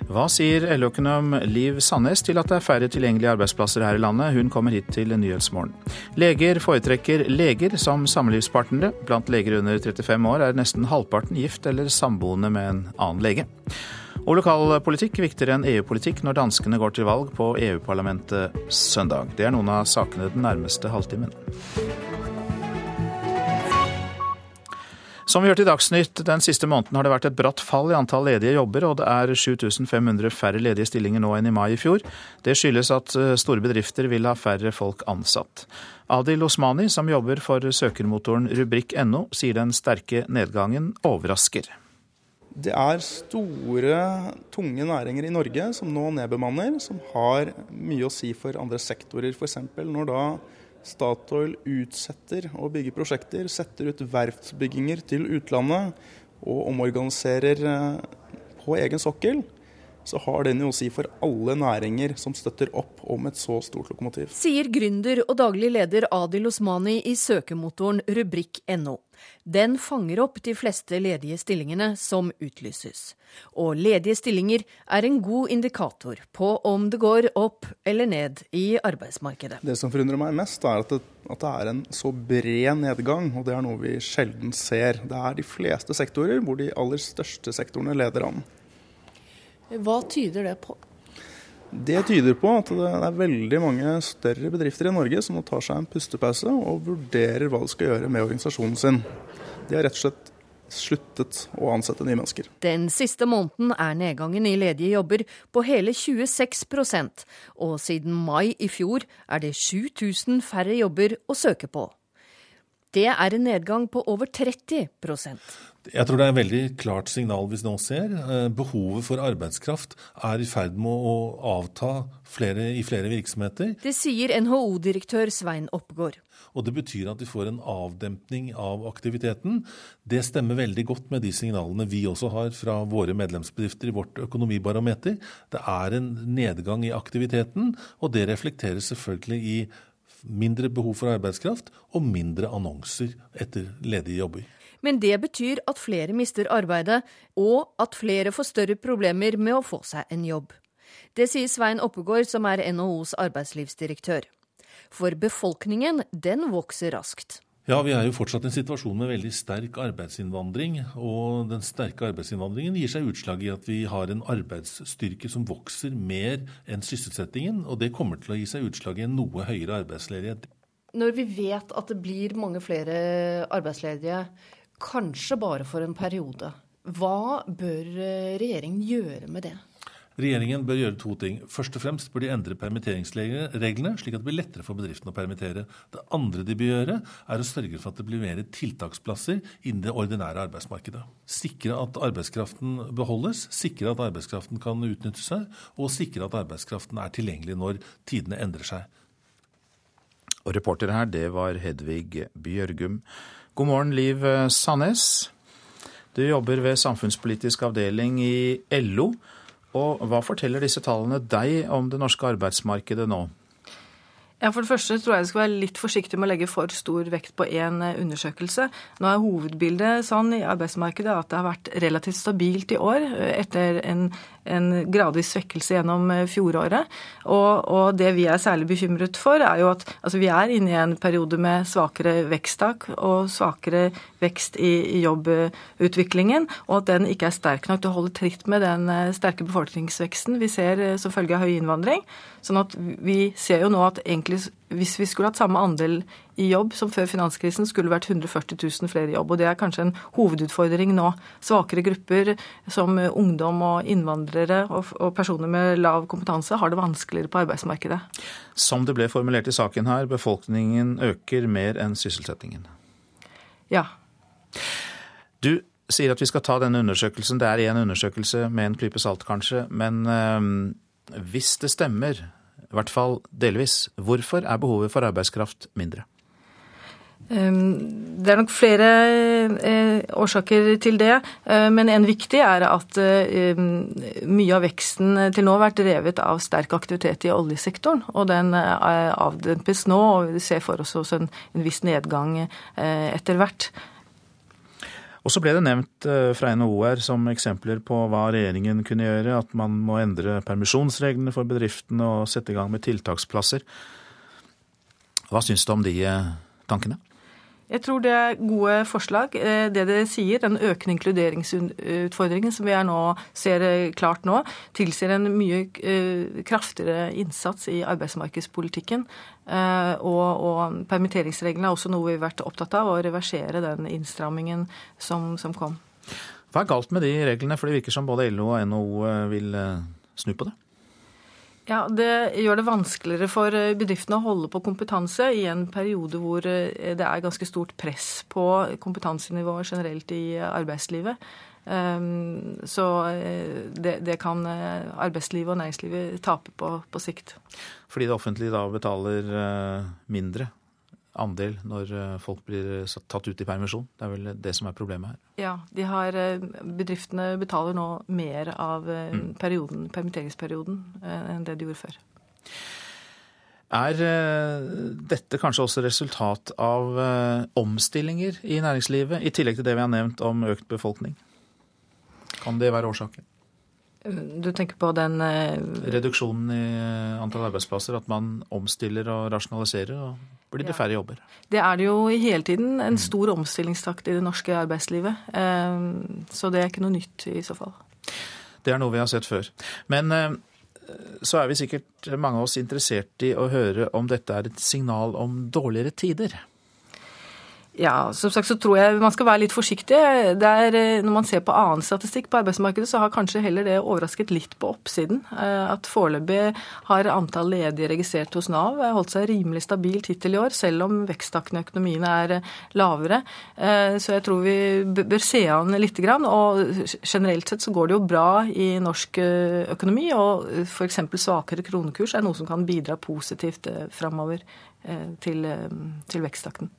Speaker 1: Hva sier LO-økonom Liv Sandnes til at det er færre tilgjengelige arbeidsplasser her i landet? Hun kommer hit til Nyhetsmorgen. Leger foretrekker leger som samlivspartnere. Blant leger under 35 år er nesten halvparten gift eller samboende med en annen lege. Og lokalpolitikk viktigere enn EU-politikk når danskene går til valg på EU-parlamentet søndag. Det er noen av sakene den nærmeste halvtimen. Som vi hørte i Dagsnytt, den siste måneden har det vært et bratt fall i antall ledige jobber, og det er 7500 færre ledige stillinger nå enn i mai i fjor. Det skyldes at eh, store bedrifter vil ha færre folk ansatt. Adil Osmani, som jobber for søkermotoren rubrikk.no, sier den sterke nedgangen overrasker.
Speaker 29: Det er store, tunge næringer i Norge som nå nedbemanner, som har mye å si for andre sektorer. F.eks. når da Statoil utsetter å bygge prosjekter, setter ut verftsbygginger til utlandet og omorganiserer eh, på egen sokkel, så har den jo å si for alle næringer som støtter opp om et så stort lokomotiv.
Speaker 30: Sier gründer og daglig leder Adil Osmani i søkemotoren rubrikk.no. Den fanger opp de fleste ledige stillingene som utlyses. Og ledige stillinger er en god indikator på om det går opp eller ned i arbeidsmarkedet.
Speaker 29: Det som forundrer meg mest, er at det, at det er en så bred nedgang, og det er noe vi sjelden ser. Det er de fleste sektorer hvor de aller største sektorene leder an.
Speaker 30: Hva tyder det på?
Speaker 29: Det tyder på at det er veldig mange større bedrifter i Norge som nå tar seg en pustepause og vurderer hva de skal gjøre med organisasjonen sin. De har rett og slett sluttet å ansette nye mennesker.
Speaker 30: Den siste måneden er nedgangen i ledige jobber på hele 26% og siden mai i fjor er det 7000 færre jobber å søke på.
Speaker 31: Det er en nedgang på over 30
Speaker 32: jeg tror det er et veldig klart signal vi nå ser. Eh, behovet for arbeidskraft er i ferd med å avta flere, i flere virksomheter.
Speaker 31: Det sier NHO-direktør Svein Oppgård.
Speaker 32: Og Det betyr at vi får en avdempning av aktiviteten. Det stemmer veldig godt med de signalene vi også har fra våre medlemsbedrifter i vårt økonomibarometer. Det er en nedgang i aktiviteten, og det reflekteres selvfølgelig i mindre behov for arbeidskraft og mindre annonser etter ledige jobber.
Speaker 31: Men det betyr at flere mister arbeidet, og at flere får større problemer med å få seg en jobb. Det sier Svein Oppegård, som er NHOs arbeidslivsdirektør. For befolkningen, den vokser raskt.
Speaker 32: Ja, Vi er jo fortsatt i en situasjon med veldig sterk arbeidsinnvandring. Og den sterke arbeidsinnvandringen gir seg utslag i at vi har en arbeidsstyrke som vokser mer enn sysselsettingen. Og det kommer til å gi seg utslag i en noe høyere arbeidsledighet.
Speaker 31: Når vi vet at det blir mange flere arbeidsledige, kanskje bare for en periode. Hva bør eh, regjeringen gjøre med det?
Speaker 32: Regjeringen bør gjøre to ting. Først og fremst bør de endre permitteringsreglene, slik at det blir lettere for bedriftene å permittere. Det andre de bør gjøre, er å sørge for at det blir mer tiltaksplasser innen det ordinære arbeidsmarkedet. Sikre at arbeidskraften beholdes, sikre at arbeidskraften kan utnytte seg, og sikre at arbeidskraften er tilgjengelig når tidene endrer seg.
Speaker 1: Og reporter her, det var Hedvig Bjørgum. God morgen, Liv Sandnes. Du jobber ved samfunnspolitisk avdeling i LO. Og hva forteller disse tallene deg om det norske arbeidsmarkedet nå?
Speaker 33: Ja, For det første tror jeg du skal være litt forsiktig med å legge for stor vekt på én eh, undersøkelse. Nå er hovedbildet sånn i arbeidsmarkedet at det har vært relativt stabilt i år eh, etter en en gradvis svekkelse gjennom eh, fjoråret. Og, og, det vi er særlig bekymret for, er jo at altså vi er inne i en periode med svakere veksttak og svakere vekst i, i jobbutviklingen, og at den ikke er sterk nok til å holde tritt med den sterke befolkningsveksten vi ser som følge av høy innvandring. Sånn at vi ser jo nå at egentlig hvis vi skulle hatt samme andel i jobb som før finanskrisen, skulle vært 140 000 flere i jobb. Og det er kanskje en hovedutfordring nå. Svakere grupper som ungdom og innvandrere og, og personer med lav kompetanse har det vanskeligere på arbeidsmarkedet.
Speaker 1: Som det ble formulert i saken her, befolkningen øker mer enn sysselsettingen.
Speaker 33: Ja.
Speaker 1: Du sier at vi skal ta denne undersøkelsen. Det er én undersøkelse med en klype salt, kanskje. Men øh, hvis det stemmer, i hvert fall delvis, hvorfor er behovet for arbeidskraft mindre?
Speaker 33: Ehm, det er nok flere eh, årsaker til det, eh, men en viktig er at eh, mye av veksten til nå har vært drevet av sterk aktivitet i oljesektoren. Og den avdempes nå, og vi ser for oss også en viss nedgang etter hvert.
Speaker 1: Og så ble det nevnt fra NHO her som eksempler på hva regjeringen kunne gjøre, at man må endre permisjonsreglene for bedriftene og sette i gang med tiltaksplasser. Hva syns du om de tankene?
Speaker 33: Jeg tror det er gode forslag. Eh, det dere sier, den økende inkluderingsutfordringen som vi nå, ser eh, klart nå, tilsier en mye eh, kraftigere innsats i arbeidsmarkedspolitikken. Og, og permitteringsreglene er også noe vi har vært opptatt av, å reversere den innstrammingen som, som kom.
Speaker 1: Hva er galt med de reglene, for det virker som både LO og NHO vil snu på det?
Speaker 33: Ja, Det gjør det vanskeligere for eh, bedriftene å holde på kompetanse i en periode hvor eh, det er ganske stort press på kompetansenivået generelt i arbeidslivet. Ehm, så eh, det, det kan arbeidslivet og næringslivet tape på på sikt.
Speaker 1: Fordi det offentlige da betaler mindre andel når eh, folk blir eh, tatt ut i permisjon. Det er vel det som er problemet her.
Speaker 33: Ja, har, eh, bedriftene betaler nå mer av mm. perioden, permitteringsperioden enn det de gjorde før.
Speaker 1: Er dette kanskje også resultat av omstillinger i næringslivet, i tillegg til det vi har nevnt om økt befolkning? Kan det være årsaken?
Speaker 33: Du tenker på den
Speaker 1: Reduksjonen i antall arbeidsplasser, at man omstiller og rasjonaliserer? og blir det færre jobber.
Speaker 33: Det er det jo hele tiden. En stor omstillingstakt i det norske arbeidslivet. Eh, så det er ikke noe nytt i så fall.
Speaker 1: Det er noe vi har sett før. Men eh, så er vi sikkert mange av oss interessert i å høre om dette er et signal om dårligere tider.
Speaker 33: Ja, som sagt så tror jeg man skal være litt forsiktig. Der, er, når man ser på annen statistikk på arbeidsmarkedet, så har kanskje heller det overrasket litt på oppsiden. Eh, at foreløpig har antall ledige registrert hos Nav holdt seg rimelig stabilt hittil i år, selv om veksttakten i økonomien er eh, lavere. Så jeg tror vi bør se an litt. Og generelt sett så går det jo bra i norsk økonomi, og f.eks. svakere kronekurs er noe som kan bidra positivt framover til, til veksttakten.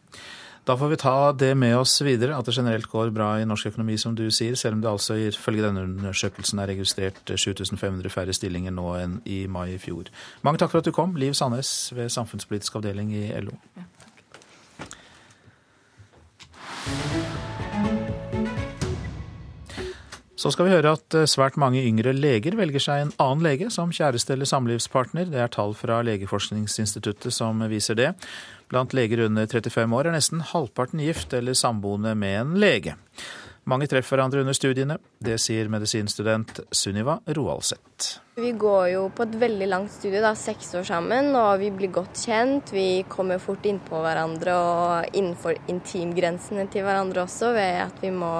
Speaker 1: Da får vi ta det med oss videre, at det generelt går bra i norsk økonomi, som du sier, selv om det altså ifølge denne undersøkelsen er registrert 7500 færre stillinger nå enn i mai i fjor. Mange takk for at du kom, Liv Sandnes ved samfunnspolitisk avdeling i LO. Ja, Så skal vi høre at svært mange yngre leger velger seg en annen lege som kjæreste eller samlivspartner. Det er tall fra Legeforskningsinstituttet som viser det. Blant leger under 35 år er nesten halvparten gift eller samboende med en lege. Mange treffer hverandre under studiene. Det sier medisinstudent Sunniva Roaldseth.
Speaker 34: Vi går jo på et veldig langt studie, da, seks år sammen, og vi blir godt kjent. Vi kommer fort innpå hverandre og innenfor intimgrensene til hverandre også, ved at vi må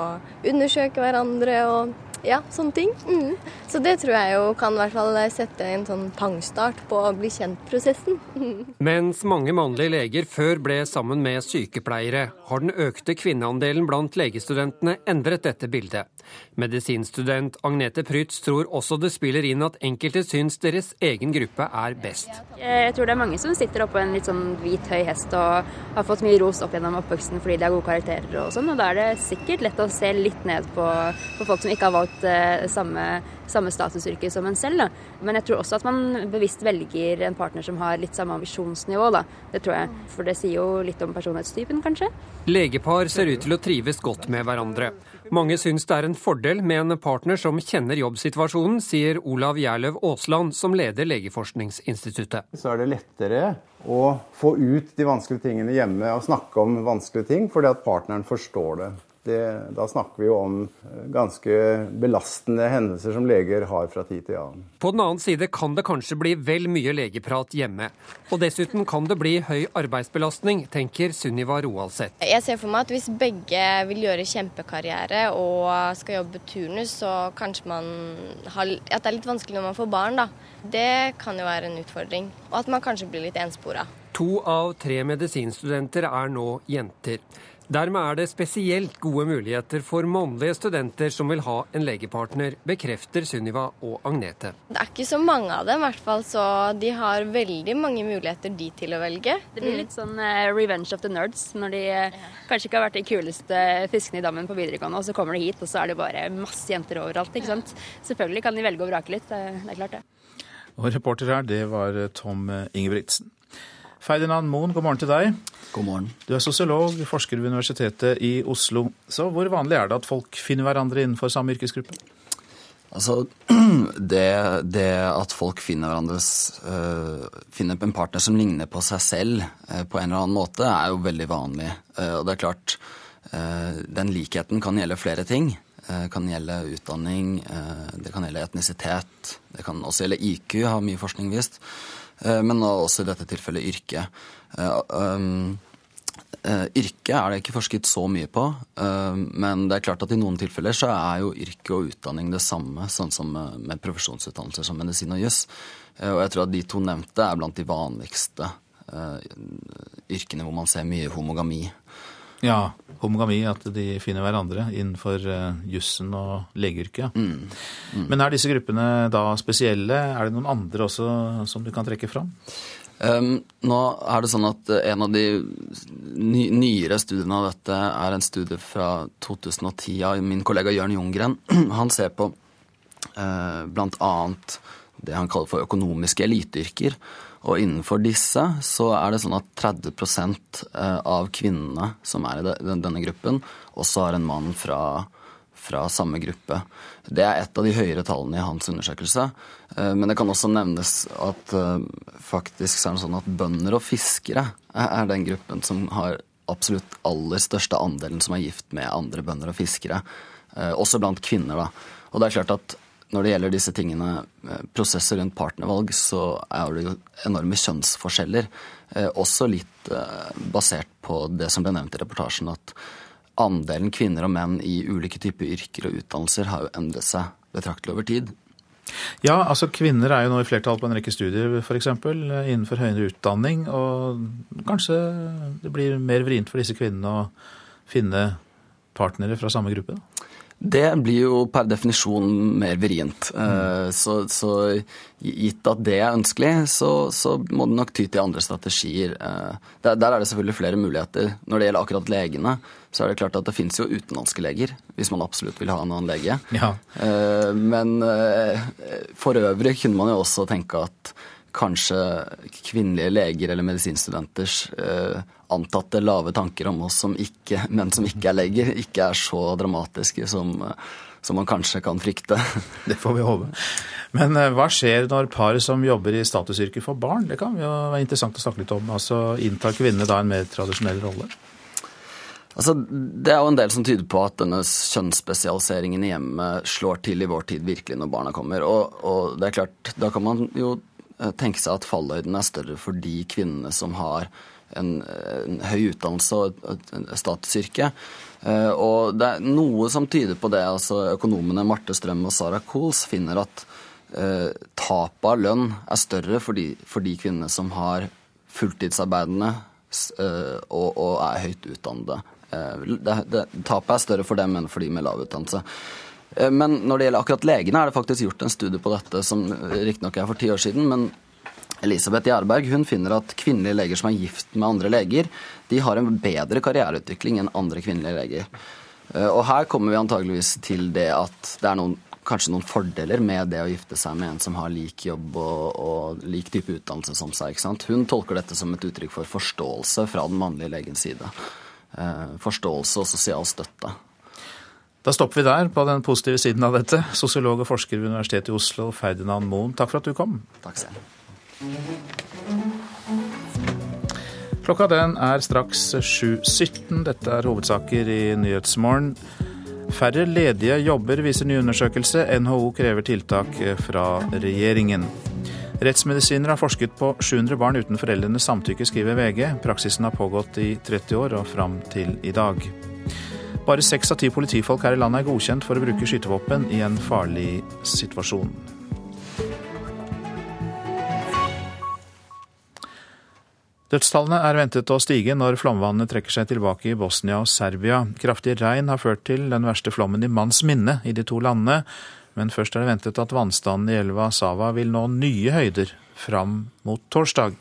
Speaker 34: undersøke hverandre og ja, sånne ting. Mm. Så det tror jeg jo kan i hvert fall sette en sånn pangstart på å bli kjent-prosessen.
Speaker 35: Mens mange mannlige leger før ble sammen med sykepleiere, har den økte kvinneandelen blant legestudentene endret dette bildet. Medisinstudent Agnete Prytz tror også det spiller inn at enkelte syns deres egen gruppe er best.
Speaker 36: Jeg tror det er mange som sitter oppå en litt sånn hvit høy hest og har fått mye ros opp gjennom oppveksten fordi de har gode karakterer og sånn, og da er det sikkert lett å se litt ned på, på folk som ikke har valgt eh, samme samme statusyrke som en selv. Da. Men jeg tror også at man bevisst velger en partner som har litt samme ambisjonsnivå. Da. Det tror jeg. For det sier jo litt om personlighetstypen, kanskje.
Speaker 35: Legepar ser ut til å trives godt med hverandre. Mange syns det er en fordel med en partner som kjenner jobbsituasjonen, sier Olav Gjerløv Aasland, som leder Legeforskningsinstituttet.
Speaker 37: Så er det lettere å få ut de vanskelige tingene hjemme og snakke om vanskelige ting, fordi at partneren forstår det. Det, da snakker vi jo om eh, ganske belastende hendelser som leger har fra tid til annen.
Speaker 35: På den annen side kan det kanskje bli vel mye legeprat hjemme. Og dessuten kan det bli høy arbeidsbelastning, tenker Sunniva Roaldseth.
Speaker 34: Jeg ser for meg at hvis begge vil gjøre kjempekarriere og skal jobbe turnus, så kanskje man har, at det er litt vanskelig når man får barn, da. Det kan jo være en utfordring. Og at man kanskje blir litt enspora.
Speaker 35: To av tre medisinstudenter er nå jenter. Dermed er det spesielt gode muligheter for mannlige studenter som vil ha en legepartner, bekrefter Sunniva og Agnete.
Speaker 34: Det er ikke så mange av dem, i hvert fall, så de har veldig mange muligheter de til å velge.
Speaker 36: Det blir litt sånn uh, revenge of the nerds, når de uh, kanskje ikke har vært de kuleste fiskene i dammen på videregående, og så kommer de hit, og så er det bare masse jenter overalt. ikke sant? Selvfølgelig kan de velge å vrake litt, det, det er klart det.
Speaker 1: Og reporter her, det var Tom Ingebrigtsen. Ferdinand Moen, god morgen til deg.
Speaker 38: God morgen.
Speaker 1: Du er sosiolog, forsker ved Universitetet i Oslo. Så hvor vanlig er det at folk finner hverandre innenfor samme yrkesgruppe?
Speaker 38: Altså, det, det at folk finner, uh, finner en partner som ligner på seg selv uh, på en eller annen måte, er jo veldig vanlig. Uh, og det er klart, den likheten kan gjelde flere ting. Det kan gjelde utdanning, det kan gjelde etnisitet, det kan også gjelde IQ, har mye forskning vist. Eh, men også i dette tilfellet yrke. Eh, um, eh, yrke er det ikke forsket så mye på, men det er klart at i noen tilfeller så er jo yrke og utdanning det samme, sånn som med profesjonsutdannelser som medisin og juss. Og jeg tror at de to nevnte er blant de vanligste yrkene hvor man ser mye homogami.
Speaker 1: Ja, homogami, at de finner hverandre innenfor uh, jussen og legeyrket. Mm. Mm. Men er disse gruppene da spesielle? Er det noen andre også som du kan trekke fram?
Speaker 38: Um, nå er det sånn at En av de ny, nyere studiene av dette er en studie fra 2010 av min kollega Jørn Jungren. Han ser på uh, bl.a. det han kaller for økonomiske eliteyrker. Og innenfor disse så er det sånn at 30 eh, av kvinnene som er i denne gruppen, også har en mann fra, fra samme gruppe. Det er et av de høyere tallene i hans undersøkelse. Eh, men det kan også nevnes at eh, faktisk så er det sånn at bønder og fiskere er den gruppen som har absolutt aller største andelen som er gift med andre bønder og fiskere. Også blant kvinner, da. Og det er klart at når det gjelder disse tingene, eh, prosesser rundt partnervalg, så er det jo enorme kjønnsforskjeller. Eh, også litt eh, basert på det som ble nevnt i reportasjen, at andelen kvinner og menn i ulike typer yrker og utdannelser har jo endret seg betraktelig over tid.
Speaker 1: Ja, altså kvinner er jo nå i flertall på en rekke studier f.eks. innenfor høyere utdanning. Og kanskje det blir mer vrient for disse kvinnene å finne partnere fra samme gruppe? da?
Speaker 38: Det blir jo per definisjon mer vrient. Mm. Så, så, gitt at det er ønskelig, så, så, må det nok ty til andre strategier. Eh, der, der, er det selvfølgelig flere muligheter. Når det gjelder akkurat legene, så er det klart at det finnes jo utenlandske leger, hvis man absolutt vil ha en annen lege.
Speaker 1: Ja.
Speaker 38: Eh, men for øvrig kunne man jo også tenke at kanskje kvinnelige leger eller medisinstudenters antatte lave tanker om oss som ikke, men som ikke er leger, ikke er så dramatiske som, som man kanskje kan frykte.
Speaker 1: Det får vi håpe. Men eh, hva skjer når par som jobber i statusyrker får barn? Det kan jo være interessant å snakke litt om. Altså, Inntar kvinnene da en mer tradisjonell rolle?
Speaker 38: Altså, det er jo en del som tyder på at denne kjønnsspesialiseringen i hjemmet slår til i vår tid virkelig når barna kommer. Og, og det er klart, da kan man jo eh, tenke seg at fallhøyden er større for de kvinnene som har en, en høy utdannelse og et, et. Uh, og det er noe som tyder på det. altså Økonomene Marte Strøm og Sara Kohls finner at eh, tapet av lønn er større for de, for de kvinnene som har fulltidsarbeidende eh, og, og, er høyt utdannede. Det, det, tapet er større for dem enn for de med lav utdannelse. Men når det gjelder akkurat legene, er det faktisk gjort en studie på dette som riktignok er for ti år siden. men Elisabeth Gjerberg hun finner at kvinnelige leger som er gift med andre leger, de har en bedre karriereutvikling enn andre kvinnelige leger. Eh, og her kommer vi antageligvis til det at det er noen, kanskje noen fordeler med det å gifte seg med en som har lik jobb og, og lik type utdannelse som seg. ikke sant? Hun tolker dette som et uttrykk for forståelse fra den mannlige legens side. Eh, forståelse og sosial støtte.
Speaker 1: Da stopper vi der, på den positive siden av dette. Sosiolog og forsker ved Universitetet i Oslo, Ferdinand Moen, takk for at du kom.
Speaker 38: Takk selv.
Speaker 1: Klokka den er straks 7.17. Dette er hovedsaker i Nyhetsmorgen. Færre ledige jobber, viser ny undersøkelse. NHO krever tiltak fra regjeringen. Rettsmedisinere har forsket på 700 barn uten foreldrenes samtykke, skriver VG. Praksisen har pågått i 30 år og fram til i dag. Bare seks av ti politifolk her i landet er godkjent for å bruke skytevåpen i en farlig situasjon. Dødstallene er ventet å stige når flomvannene trekker seg tilbake i Bosnia og Serbia. Kraftig regn har ført til den verste flommen i manns minne i de to landene, men først er det ventet at vannstanden i elva Sava vil nå nye høyder fram mot torsdag.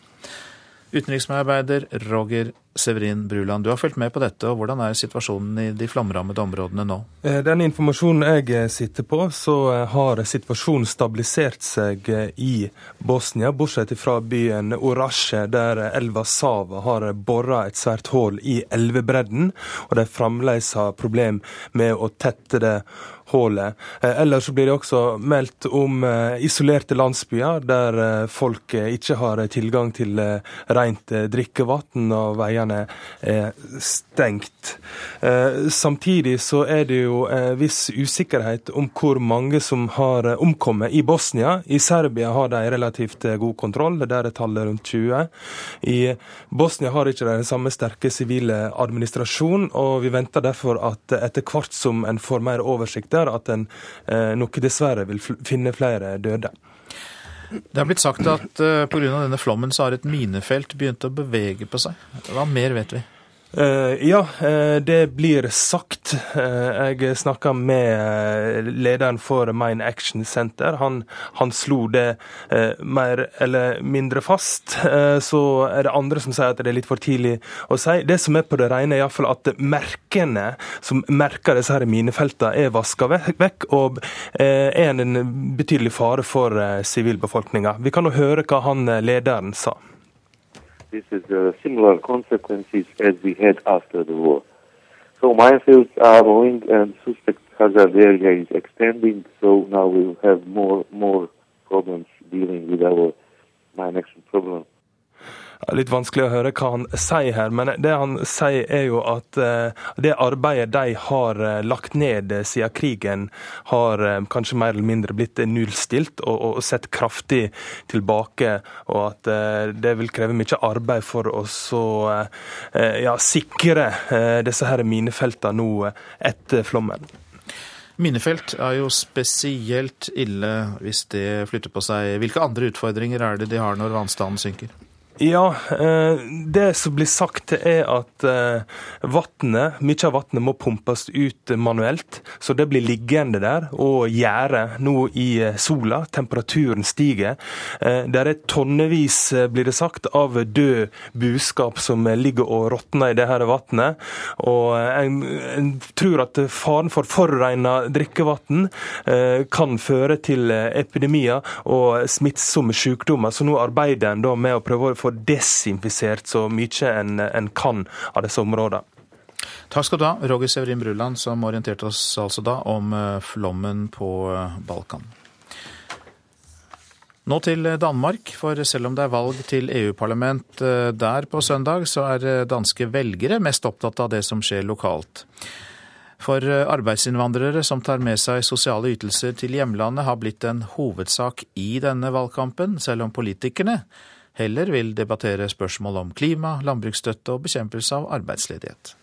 Speaker 1: Utenriksmedarbeider Roger Severin Bruland, du har fulgt med på dette. og Hvordan er situasjonen i de flomrammede områdene nå?
Speaker 29: Eh, den informasjonen jeg eh, sitter på, så eh, har situasjonen stabilisert seg i Bosnia, bortsett fra byen Orasje, der elva Sava har bora et svært hull i elvebredden, og de fremdeles har problem med å tette det hullet. Eh, ellers blir det også meldt om eh, isolerte landsbyer der eh, folk ikke har tilgang til rent drikkevann og veiene er stengt. Samtidig så er det jo viss usikkerhet om hvor mange som har omkommet i Bosnia. I Serbia har de relativt god kontroll, der er tallet rundt 20. I Bosnia har ikke de samme sterke sivile administrasjon, og vi venter derfor at etter hvert som en får mer oversikt der at en eh, nok dessverre vil finne flere døde.
Speaker 1: Det har blitt sagt at eh, pga. denne flommen så har et minefelt begynt å bevege på seg. Hva mer vet vi?
Speaker 29: Uh, ja, uh, det blir sagt. Uh, jeg snakka med lederen for Mine Action Center. Han, han slo det mer eller mindre fast. Så er det andre som sier at det er litt for tidlig å si. Det som er på det rene, er iallfall at merkene som merker disse her minefeltene, er vaska vekk, og er en betydelig fare for sivilbefolkninga. Vi kan jo høre hva han lederen sa.
Speaker 39: This is uh, similar consequences as we had after the war. So minefields are rolling and suspect hazard area is extending, so now we'll have more more problems dealing with our mine action problem.
Speaker 29: Litt vanskelig å høre hva han sier her, men det han sier er jo at eh, det arbeidet de har eh, lagt ned siden krigen, har eh, kanskje mer eller mindre blitt nullstilt og, sett kraftig tilbake. Og at det vil kreve mye arbeid for å ja, sikre disse her minefeltene nå etter flommen.
Speaker 1: Minefelt er jo spesielt ille hvis det flytter på seg. Hvilke andre utfordringer er det de har når vannstanden synker?
Speaker 29: Ja, eh, det som blir sagt er at eh, vattnet, mye av vannet må pumpes ut manuelt. Så det blir liggende der og gjære nå i eh, sola. Temperaturen stiger. Der er tonnevis, blir det sagt, av død buskap som ligger og råtner i det her vannet. Og en, tror at faren for forurensa drikkevann kan føre til epidemier og smittsomme sykdommer. Så nå arbeider en med å prøve å få får desinfisert så mye en, en kan av disse områdene.
Speaker 1: Takk skal du ha, Roger Severin Bruland, som orienterte oss altså da om eh, flommen på eh, Balkan. Nå til Danmark, for selv om det er valg til EU-parlament eh, der på søndag, så er danske velgere mest opptatt av det som skjer lokalt. For arbeidsinnvandrere som tar med seg sosiale ytelser til hjemlandet, har blitt en hovedsak i denne valgkampen, selv om politikerne heller vil debattere spørsmål om klima, landbruksstøtte og bekjempelse av arbeidsledighet.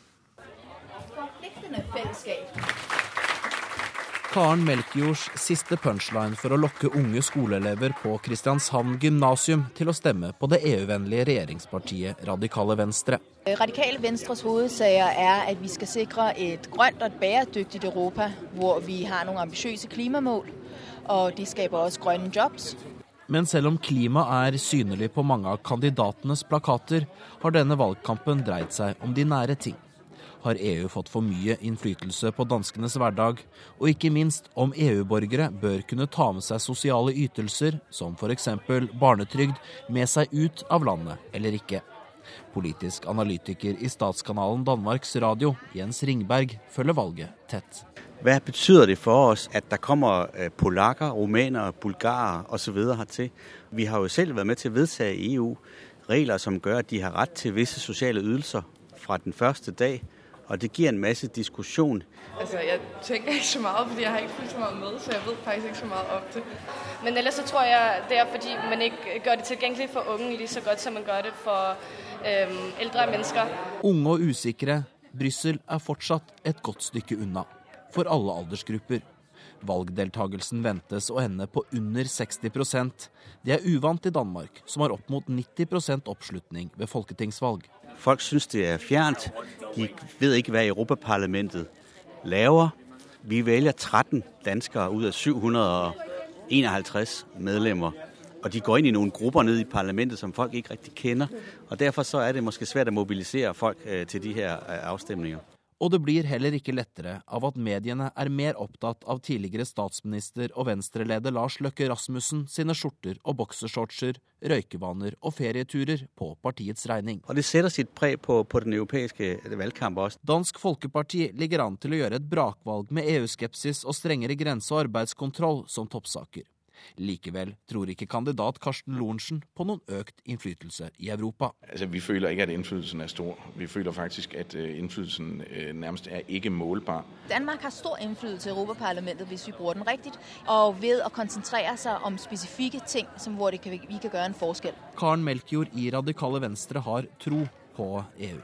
Speaker 40: Karen Melkjords siste punchline for å lokke unge skoleelever på Kristiansand gymnasium til å stemme på det EU-vennlige regjeringspartiet Radikale Venstre.
Speaker 41: Radikale Venstres hovedsaker er at vi skal sikre et grønt og et bæredyktig Europa, hvor vi har noen ambisiøse klimamål. Og det skaper også grønne jobs.
Speaker 40: Men selv om klima er synlig på mange av kandidatenes plakater, har denne valgkampen dreid seg om de nære ting. Har EU fått for mye innflytelse på danskenes hverdag? Og ikke minst om EU-borgere bør kunne ta med seg sosiale ytelser, som f.eks. barnetrygd, med seg ut av landet eller ikke. Politisk analytiker i statskanalen Danmarks Radio, Jens Ringberg, følger valget tett.
Speaker 42: Hvad betyder det for oss at der kommer øh, polakker, rumænere, bulgarer osv. hertil? Vi har jo selv vært med til å vedtage i EU regler, som gør, at de har rett til visse sosiale ydelser fra den første dag, og det gir en masse diskusjon.
Speaker 43: Altså, jeg tenker ikke så mye, fordi jeg har ikke fulgt så mye med, så jeg vet faktisk ikke så mye om det.
Speaker 44: Men ellers så tror jeg, det er fordi man ikke gør det tilgjengelig for unge lige så godt, som man gør det for øhm, eldre mennesker.
Speaker 40: Unge og usikre, Brussel er fortsatt et godt stykke unna for alle aldersgrupper. Valgdeltagelsen ventes å ende på under 60% Det er uvant i Danmark, som har opp mot 90% oppslutning ved folketingsvalg.
Speaker 42: Folk syns det er fjernt. De vet ikke hva Europaparlamentet laver. Vi velger 13 danskere ut av 751 medlemmer. Og de går inn i noen grupper ned i parlamentet som folk ikke riktig kjenner. Og Derfor så er det måske svært å mobilisere folk øh, til de her øh, avstemninger.
Speaker 40: Og det blir heller ikke lettere av at mediene er mer opptatt av tidligere statsminister og venstreleder Lars Løkke Rasmussen sine skjorter og boksershortser, røykevaner og ferieturer på partiets regning.
Speaker 42: Og det setter sitt preg på, på den europeiske valgkampen også.
Speaker 40: Dansk Folkeparti ligger an til å gjøre et brakvalg med EU-skepsis og strengere grense- og arbeidskontroll som toppsaker. Likevel tror ikke kandidat Karsten Lorentzen på noen økt innflytelse i Europa.
Speaker 45: Altså, vi føler ikke at innflytelsen er stor. Vi føler faktisk at øh, innflytelsen øh, nærmest er ikke målbar.
Speaker 41: Danmark har stor innflytelse i Europaparlamentet hvis vi bruker den riktig, og ved å konsentrere seg om spesifikke ting som hvor kan, vi kan gjøre en forskjell.
Speaker 40: Karen Melkjord i Radikale Venstre har tro på EU.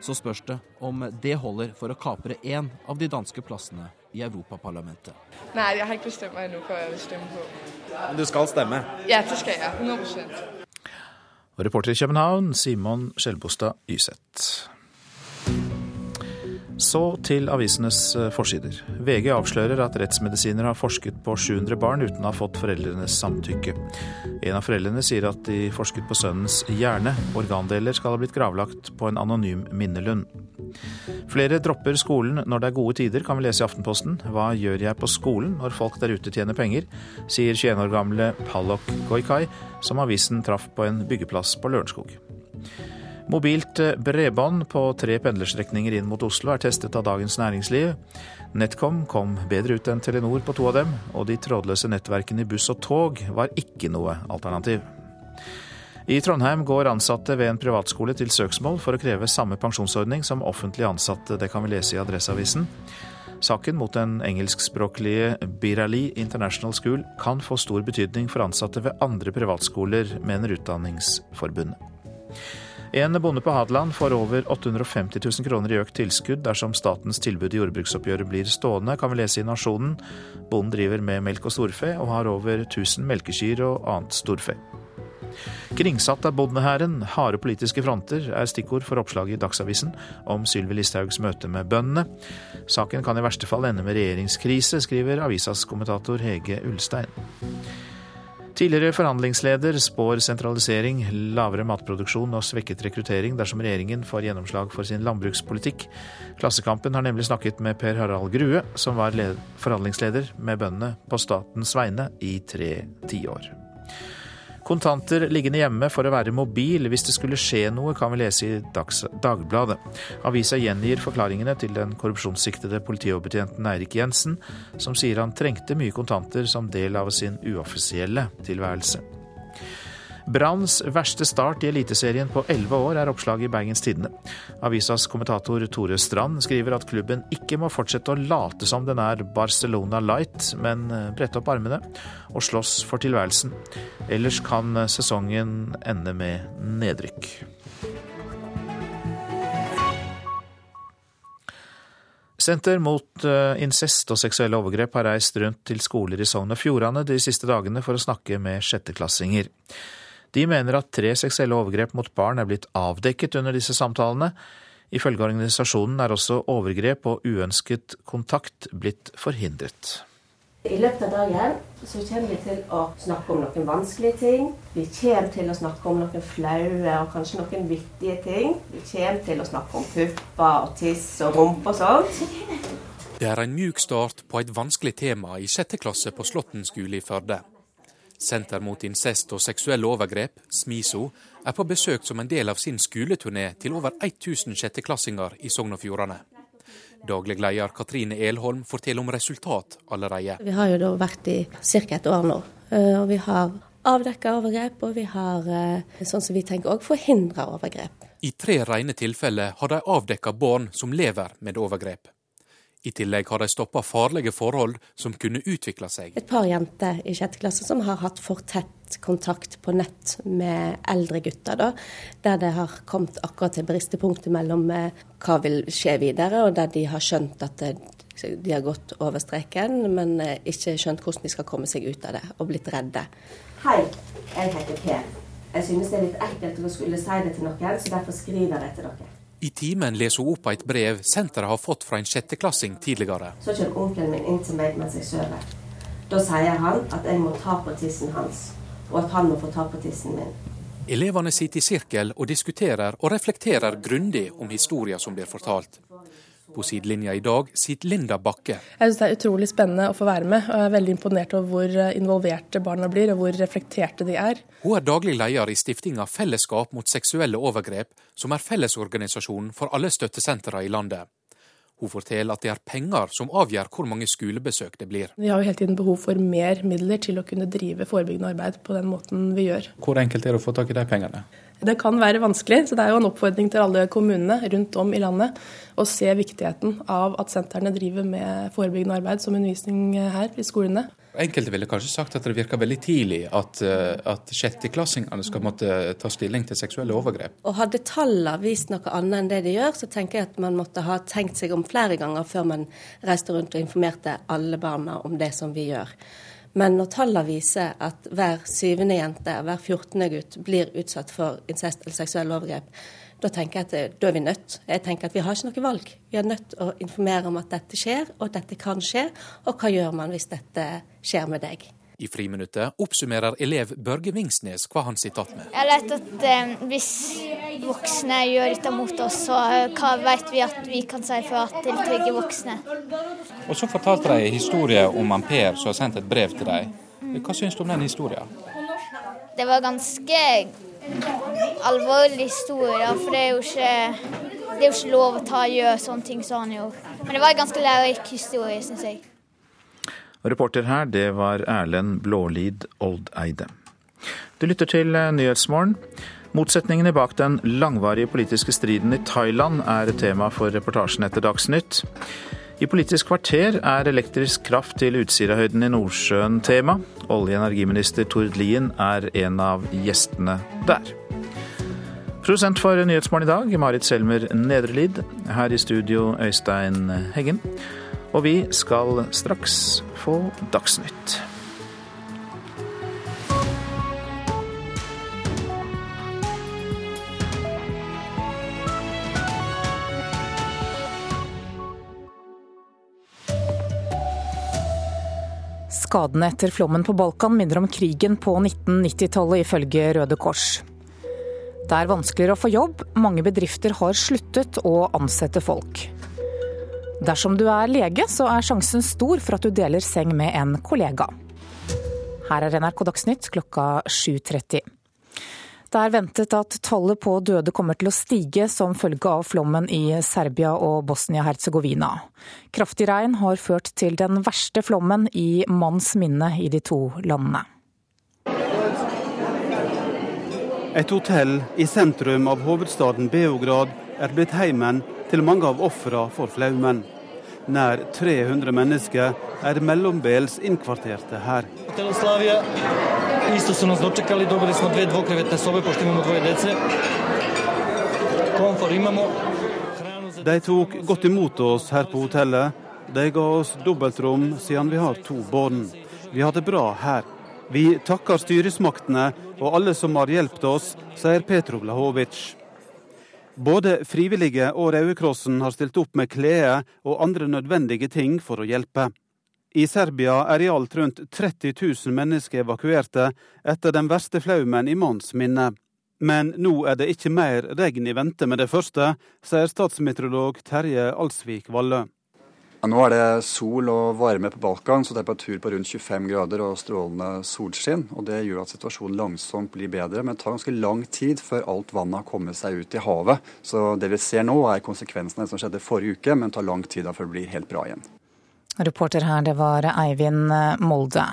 Speaker 40: Så spørs det om det holder for å kapre én av de danske plassene i Europaparlamentet.
Speaker 43: Nei, jeg har ikke bestemt meg ennå hva jeg vil stemme på.
Speaker 40: Men du skal stemme?
Speaker 43: Ja, det skal jeg. 100
Speaker 1: Og reporter i København, Simon Skjelbostad Yseth. Så til avisenes eh, forsider. VG avslører at rettsmedisiner har forsket på 700 barn uten å ha fått foreldrenes samtykke. En av foreldrene sier at de forsket på sønnens hjerne. Organdeler skal ha blitt gravlagt på en anonym minnelund. Flere dropper skolen når det er gode tider, kan vi lese i Aftenposten. Hva gjør jeg på skolen når folk der ute tjener penger, sier 21 år gamle Pallok Goikai, som avisen traff på en byggeplass på Lørenskog. Mobilt eh, bredbånd på tre pendlerstrekninger inn mot Oslo er testet av Dagens Næringsliv. NetCom kom bedre ut enn Telenor på to av dem, og de trådløse nettverkene i buss og tog var ikke noe alternativ. I Trondheim går ansatte ved en privatskole til søksmål for å kreve samme pensjonsordning som offentlig ansatte. Det kan vi lese i Adresseavisen. Saken mot den engelskspråklige Birali International School kan få stor betydning for ansatte ved andre privatskoler, mener Utdanningsforbundet. En bonde på Hadeland får over 850 000 kroner i økt tilskudd dersom statens tilbud i jordbruksoppgjøret blir stående, kan vi lese i Nasjonen. Bonden driver med melk og storfe, og har over 1000 melkekyr og annet storfe. Kringsatt av bondehæren, harde politiske fronter, er stikkord for oppslaget i Dagsavisen om Sylvi Listhaugs møte med bøndene. Saken kan i verste fall ende med regjeringskrise, skriver avisas kommentator Hege Ulstein. Tidligere forhandlingsleder spår sentralisering, lavere matproduksjon og svekket rekruttering dersom regjeringen får gjennomslag for sin landbrukspolitikk. Klassekampen har nemlig snakket med Per Harald Grue, som var forhandlingsleder med bøndene på statens vegne i tre tiår. Kontanter liggende hjemme for å være mobil hvis det skulle skje noe, kan vi lese i Dags Dagbladet. Avisa gjengir forklaringene til den korrupsjonssiktede politioverbetjenten Eirik Jensen, som sier han trengte mye kontanter som del av sin uoffisielle tilværelse. Branns verste start i Eliteserien på elleve år, er oppslaget i Bergens Tidende. Avisas kommentator Tore Strand skriver at klubben ikke må fortsette å late som den er Barcelona Light, men eh, brette opp armene og slåss for tilværelsen. Ellers kan sesongen ende med nedrykk. Senter mot eh, incest og seksuelle overgrep har reist rundt til skoler i Sogn og Fjordane de siste dagene for å snakke med sjetteklassinger. De mener at tre seksuelle overgrep mot barn er blitt avdekket under disse samtalene. Ifølge organisasjonen er også overgrep og uønsket kontakt blitt forhindret.
Speaker 46: I løpet av dagen så kommer vi til å snakke om noen vanskelige ting. Vi kommer til å snakke om noen flaue og kanskje noen vittige ting. Vi kommer til å snakke om pupper og tiss og rumpe og sånt.
Speaker 47: Det er en mjuk start på et vanskelig tema i sjette klasse på Slåtten skole i Førde. Senter mot incest og seksuelle overgrep, SMISO, er på besøk som en del av sin skoleturné til over 1000 sjetteklassinger i Sogn og Fjordane. Daglig leder Katrine Elholm forteller om resultat allerede.
Speaker 46: Vi har jo da vært i ca. et år nå, eh, og vi har avdekka overgrep, og vi har, eh, sånn som vi tenker òg, forhindra overgrep.
Speaker 47: I tre rene tilfeller har de avdekka barn som lever med overgrep. I tillegg har de stoppa farlige forhold som kunne utvikla seg.
Speaker 46: Et par jenter i sjette klasse som har hatt for tett kontakt på nett med eldre gutter. Da, der det har kommet akkurat til bristepunktet mellom eh, hva vil skje videre, og der de har skjønt at de har gått over streken, men eh, ikke skjønt hvordan de skal komme seg ut av det, og blitt redde. Hei, jeg heter Per. Jeg synes det er litt ekkelt å skulle si det til noen, så derfor skriver jeg til dere.
Speaker 47: I timen leser hun opp et brev senteret har fått fra en sjetteklassing tidligere.
Speaker 46: Så kommer onkelen min inn til meg mens jeg sover. Da sier han at jeg må ta på tissen hans, og at han må få ta på tissen min.
Speaker 47: Elevene sitter i sirkel og diskuterer og reflekterer grundig om historien som blir fortalt. På sidelinja i dag sitter Linda Bakke.
Speaker 48: Jeg synes Det er utrolig spennende å få være med. og Jeg er veldig imponert over hvor eh, involverte barna blir, og hvor reflekterte de er.
Speaker 47: Hun er daglig leder i stiftinga Fellesskap mot seksuelle overgrep, som er fellesorganisasjonen for alle støttesentre i landet. Hun forteller at det er penger som avgjør hvor mange skolebesøk det blir.
Speaker 48: Vi har jo hele tiden behov for mer midler til å kunne drive forebyggende arbeid på den måten vi gjør.
Speaker 49: Hvor enkelt er det å få tak i de pengene?
Speaker 48: Det kan være vanskelig, så det er jo en oppfordring til alle kommunene rundt om i landet å se viktigheten av at sentrene driver med forebyggende arbeid som undervisning her i skolene.
Speaker 49: Enkelte ville kanskje sagt at det virker veldig tidlig at, eh, at sjetteklassingene skal måtte ta stilling til seksuelle overgrep.
Speaker 46: Og Hadde tallene vist noe annet enn det de gjør, så tenker jeg at man måtte ha tenkt seg om flere ganger før man reiste rundt og informerte alle barna om det som vi gjør. Men når tallene viser at hver syvende jente, hver fjortende gutt blir utsatt for incest eller seksuelle overgrep, da tenker jeg at eh, da er vi nødt. Jeg tenker at vi har ikke noe valg. Vi er nødt til å informere om at dette skjer, og at dette kan skje. Og hva gjør man hvis dette skjer med deg?
Speaker 47: I friminuttet oppsummerer elev Børge Vingsnes hva han sitter igjen med.
Speaker 50: Jeg har lært at eh, hvis voksne gjør dette mot oss, så eh, hva vet vi at vi kan si for at til trygge voksne.
Speaker 49: Og så fortalte de historie om han Per som har sendt et brev til deg. Hva syns du om den historien?
Speaker 50: Det var ganske alvorlig historie, for det er jo ikke, det er jo ikke lov å ta og gjøre sånne ting som han gjorde. Men det var en ganske lærerik historie, syns jeg.
Speaker 1: Reporter her, det var Erlend Blålid Oldeide. Du lytter til Nyhetsmorgen. Motsetningene bak den langvarige politiske striden i Thailand er tema for reportasjen etter Dagsnytt. I Politisk kvarter er elektrisk kraft til Utsirahøyden i Nordsjøen tema. Olje- og energiminister Tord Lien er en av gjestene der. Produsent for Nyhetsmorgen i dag, Marit Selmer Nedrelid. Her i studio, Øystein Heggen. Og vi skal straks få Dagsnytt.
Speaker 28: Skadene etter flommen på Balkan minner om krigen på 1990-tallet, ifølge Røde Kors. Det er vanskeligere å få jobb, mange bedrifter har sluttet å ansette folk. Dersom du er lege, så er sjansen stor for at du deler seng med en kollega. Her er NRK Dagsnytt klokka 7.30. Det er ventet at tallet på døde kommer til å stige som følge av flommen i Serbia og Bosnia-Hercegovina. Kraftig regn har ført til den verste flommen i manns minne i de to landene.
Speaker 4: Et hotell i sentrum av hovedstaden Beograd er blitt heimen til mange av ofrene for flaumen. Nær 300 mennesker er mellombels innkvarterte her.
Speaker 51: Isto su nas dočekali, dobili smo dve dvokrevetne sobe pošto imamo dvoje dece. Komfort imamo.
Speaker 4: De tok godt imot oss her på hotellet. De ga oss dobbeltrom siden vi har to barn. Vi har det bra her. Vi takker styresmaktene og alle som har hjulpet oss, sier Petro Vlahovic. Både frivillige og Røde Krossen har stilt opp med klær og andre nødvendige ting for å hjelpe. I Serbia er i alt rundt 30 000 mennesker evakuerte etter den verste flaumen i manns minne. Men nå er det ikke mer regn i vente med det første, sier statsmeteorolog Terje Alsvik Valle.
Speaker 52: Ja, nå er det sol og varme på Balkan, så temperatur på rundt 25 grader og strålende solskinn. og Det gjør at situasjonen langsomt blir bedre, men det tar ganske lang tid før alt vannet har kommet seg ut i havet. Så det vi ser nå er konsekvensene av det som skjedde forrige uke, men det tar lang tid før det blir helt bra igjen.
Speaker 28: Reporter her, det var Eivind Molde.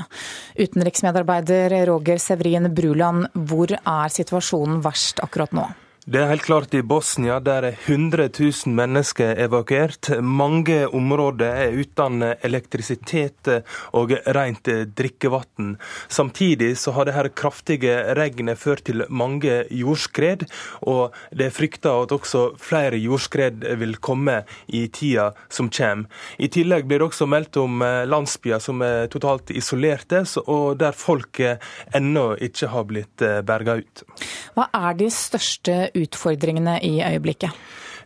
Speaker 28: Utenriksmedarbeider Roger Severin Bruland, hvor er situasjonen verst akkurat nå?
Speaker 29: Det er helt klart i Bosnia. Der er 100 000 mennesker evakuert. Mange områder er uten elektrisitet og rent drikkevann. Samtidig så har det her kraftige regnet ført til mange jordskred, og det er frykta at også flere jordskred vil komme i tida som kommer. I tillegg blir det også meldt om landsbyer som er totalt isolerte, og der folk ennå ikke har blitt berga ut.
Speaker 28: Hva er de største utfordringene i øyeblikket?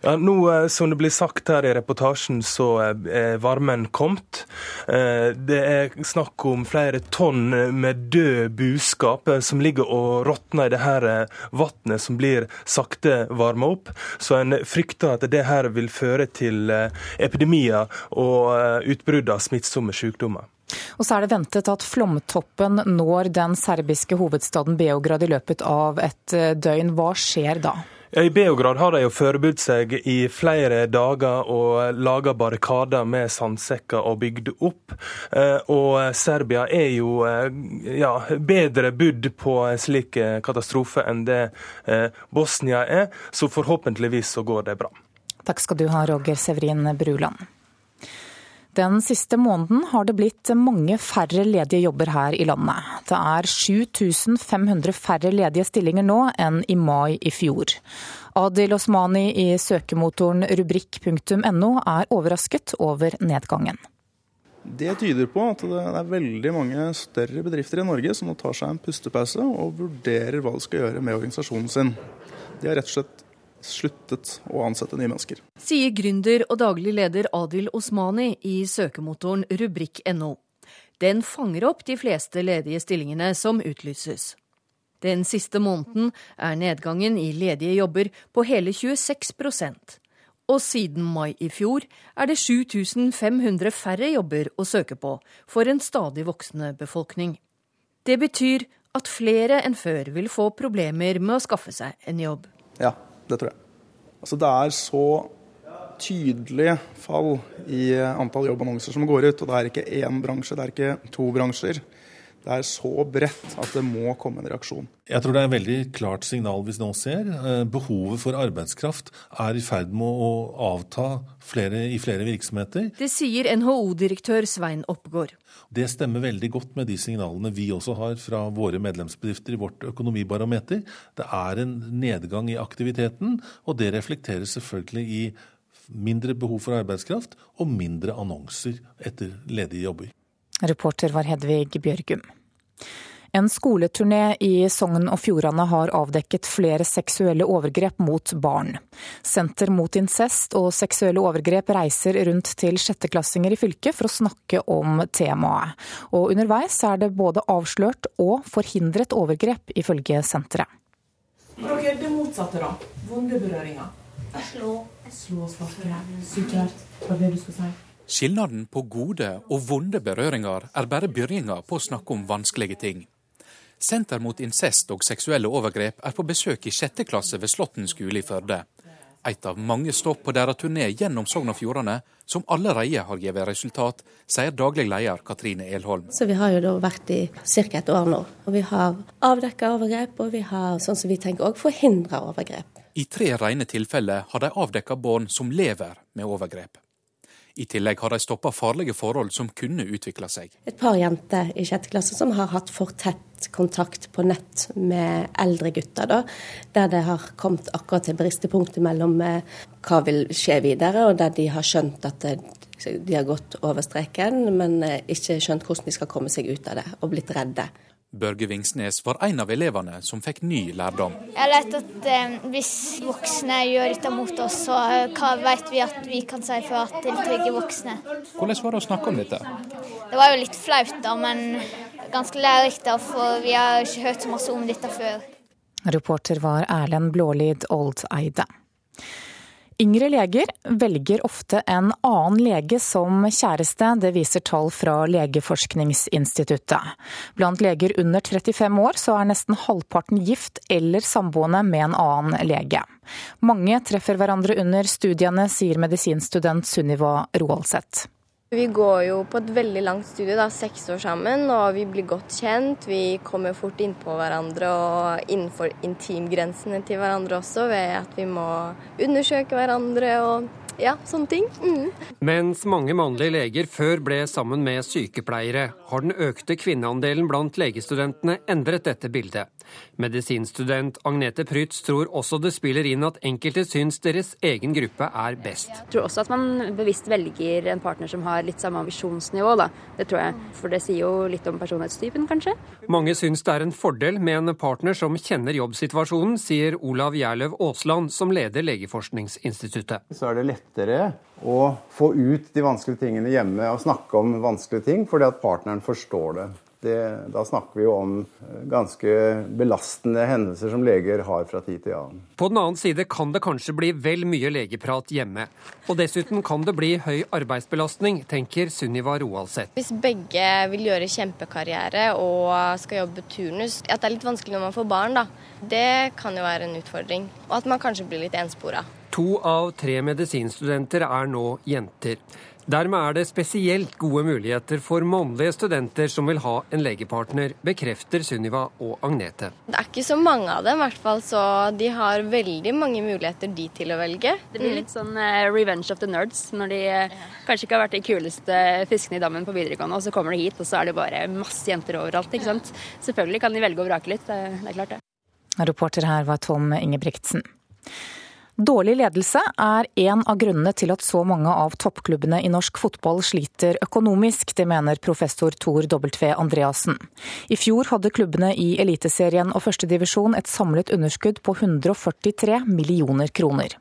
Speaker 29: Ja, nå, Som det blir sagt her i reportasjen, så er varmen kommet. Det er snakk om flere tonn med død buskap som ligger og råtner i det her vannet som blir sakte varma opp. Så en frykter at det her vil føre til epidemier og utbrudd av smittsomme sykdommer.
Speaker 28: Og så er det ventet at flomtoppen når den serbiske hovedstaden Beograd i løpet av et døgn. Hva skjer da?
Speaker 29: I Beograd har de jo forberedt seg i flere dager og laga barrikader med sandsekker og bygd opp. Og Serbia er jo ja, bedre budd på en slik katastrofe enn det Bosnia er, så forhåpentligvis så går det bra.
Speaker 28: Takk skal du ha, Roger Severin Bruland. Den siste måneden har det blitt mange færre ledige jobber her i landet. Det er 7500 færre ledige stillinger nå enn i mai i fjor. Adil Osmani i søkemotoren rubrikk.no er overrasket over nedgangen.
Speaker 53: Det tyder på at det er veldig mange større bedrifter i Norge som nå tar seg en pustepause og vurderer hva de skal gjøre med organisasjonen sin. De har rett og slett sluttet å ansette nye mennesker.
Speaker 30: Sier gründer og daglig leder Adil Osmani i søkemotoren rubrikk.no. Den fanger opp de fleste ledige stillingene som utlyses. Den siste måneden er nedgangen i ledige jobber på hele 26% og siden mai i fjor er det 7500 færre jobber å søke på for en stadig voksende befolkning. Det betyr at flere enn før vil få problemer med å skaffe seg en jobb.
Speaker 53: Ja, det tror jeg. Altså, det er så tydelig fall i antall jobbannonser som går ut. Og det er ikke én bransje, det er ikke to bransjer.
Speaker 54: Det er så bredt at det må komme en reaksjon.
Speaker 53: Jeg tror det er et veldig klart signal vi nå ser. Eh, behovet for arbeidskraft er i ferd med å avta flere, i flere virksomheter.
Speaker 30: Det sier NHO-direktør Svein Oppgård.
Speaker 53: Det stemmer veldig godt med de signalene vi også har fra våre medlemsbedrifter i vårt økonomibarometer. Det er en nedgang i aktiviteten, og det reflekteres selvfølgelig i mindre behov for arbeidskraft og mindre annonser etter ledige jobber.
Speaker 28: Reporter var Hedvig Bjørgum. En skoleturné i Sogn og Fjordane har avdekket flere seksuelle overgrep mot barn. Senter mot incest og seksuelle overgrep reiser rundt til sjetteklassinger i fylket for å snakke om temaet. Og underveis er det både avslørt og forhindret overgrep, ifølge senteret.
Speaker 17: Dere, det motsatte, da. Vonde berøringer. Slå. Slå, sparke. Subsidiært. Hva er det du skal si?
Speaker 47: Skilnaden på gode og vonde berøringer er bare begynnelsen på å snakke om vanskelige ting. Senter mot incest og seksuelle overgrep er på besøk i sjette klasse ved Slåtten skole i Førde. Et av mange stopp på deres turné gjennom Sogn og Fjordane, som allerede har gitt resultat, sier daglig leder Katrine Elholm.
Speaker 46: Så Vi har jo da vært i ca. et år nå. og Vi har avdekka overgrep, og vi har sånn som vi tenker òg forhindra overgrep.
Speaker 47: I tre rene tilfeller har de avdekka barn som lever med overgrep. I tillegg har de stoppa farlige forhold som kunne utvikla seg.
Speaker 46: Et par jenter i sjette klasse som har hatt for tett kontakt på nett med eldre gutter. Da, der det har kommet akkurat til bristepunktet mellom eh, hva vil skje videre, og der de har skjønt at eh, de har gått over streken, men eh, ikke skjønt hvordan de skal komme seg ut av det, og blitt redde.
Speaker 47: Børge Vingsnes var en av elevene som fikk ny lærdom.
Speaker 55: Jeg har lært at eh, hvis voksne gjør dette mot oss, så eh, hva vet vi at vi kan si for at til trygge voksne.
Speaker 47: Hvordan var det å snakke om dette?
Speaker 55: Det var jo litt flaut, da, men ganske lærerikt, for vi har ikke hørt så masse om dette før.
Speaker 28: Reporter var Erlend Blålid Oldeide. Yngre leger velger ofte en annen lege som kjæreste, det viser tall fra Legeforskningsinstituttet. Blant leger under 35 år så er nesten halvparten gift eller samboende med en annen lege. Mange treffer hverandre under studiene, sier medisinstudent Sunniva Roaldseth.
Speaker 34: Vi går jo på et veldig langt studie, da, seks år sammen, og vi blir godt kjent. Vi kommer fort innpå hverandre og innenfor intimgrensene til hverandre også, ved at vi må undersøke hverandre og ja, sånne ting. Mm.
Speaker 35: Mens mange mannlige leger før ble sammen med sykepleiere, har den økte kvinneandelen blant legestudentene endret dette bildet. Medisinstudent Agnete Prytz tror også det spiller inn at enkelte syns deres egen gruppe er best.
Speaker 29: Jeg tror også at man bevisst velger en partner som har litt samme ambisjonsnivå, da. Det tror jeg. For det sier jo litt om personlighetstypen, kanskje.
Speaker 35: Mange syns det er en fordel med en partner som kjenner jobbsituasjonen, sier Olav Gjerløv Aasland, som leder Legeforskningsinstituttet.
Speaker 42: Så er det lettere å få ut de vanskelige tingene hjemme og snakke om vanskelige ting, fordi at partneren forstår det. Det, da snakker vi jo om eh, ganske belastende hendelser som leger har fra tid til annen.
Speaker 35: På den annen side kan det kanskje bli vel mye legeprat hjemme. Og dessuten kan det bli høy arbeidsbelastning, tenker Sunniva Roaldseth.
Speaker 34: Hvis begge vil gjøre kjempekarriere og skal jobbe turnus, at det er litt vanskelig når man får barn, da. Det kan jo være en utfordring. Og at man kanskje blir litt enspora.
Speaker 35: To av tre medisinstudenter er nå jenter. Dermed er det spesielt gode muligheter for mannlige studenter som vil ha en legepartner, bekrefter Sunniva og Agnete.
Speaker 34: Det er ikke så mange av dem, i hvert fall, så de har veldig mange muligheter de til å velge.
Speaker 29: Det blir litt sånn uh, revenge of the nerds, når de uh, kanskje ikke har vært de kuleste fiskene i dammen på videregående, og så kommer de hit, og så er det bare masse jenter overalt, ikke sant. Selvfølgelig kan de velge å vrake litt, det er klart det.
Speaker 28: Reporter her var Tom Ingebrigtsen. Dårlig ledelse er en av grunnene til at så mange av toppklubbene i norsk fotball sliter økonomisk, det mener professor Tor W. Andreassen. I fjor hadde klubbene i Eliteserien og førstedivisjon et samlet underskudd på 143 millioner kroner.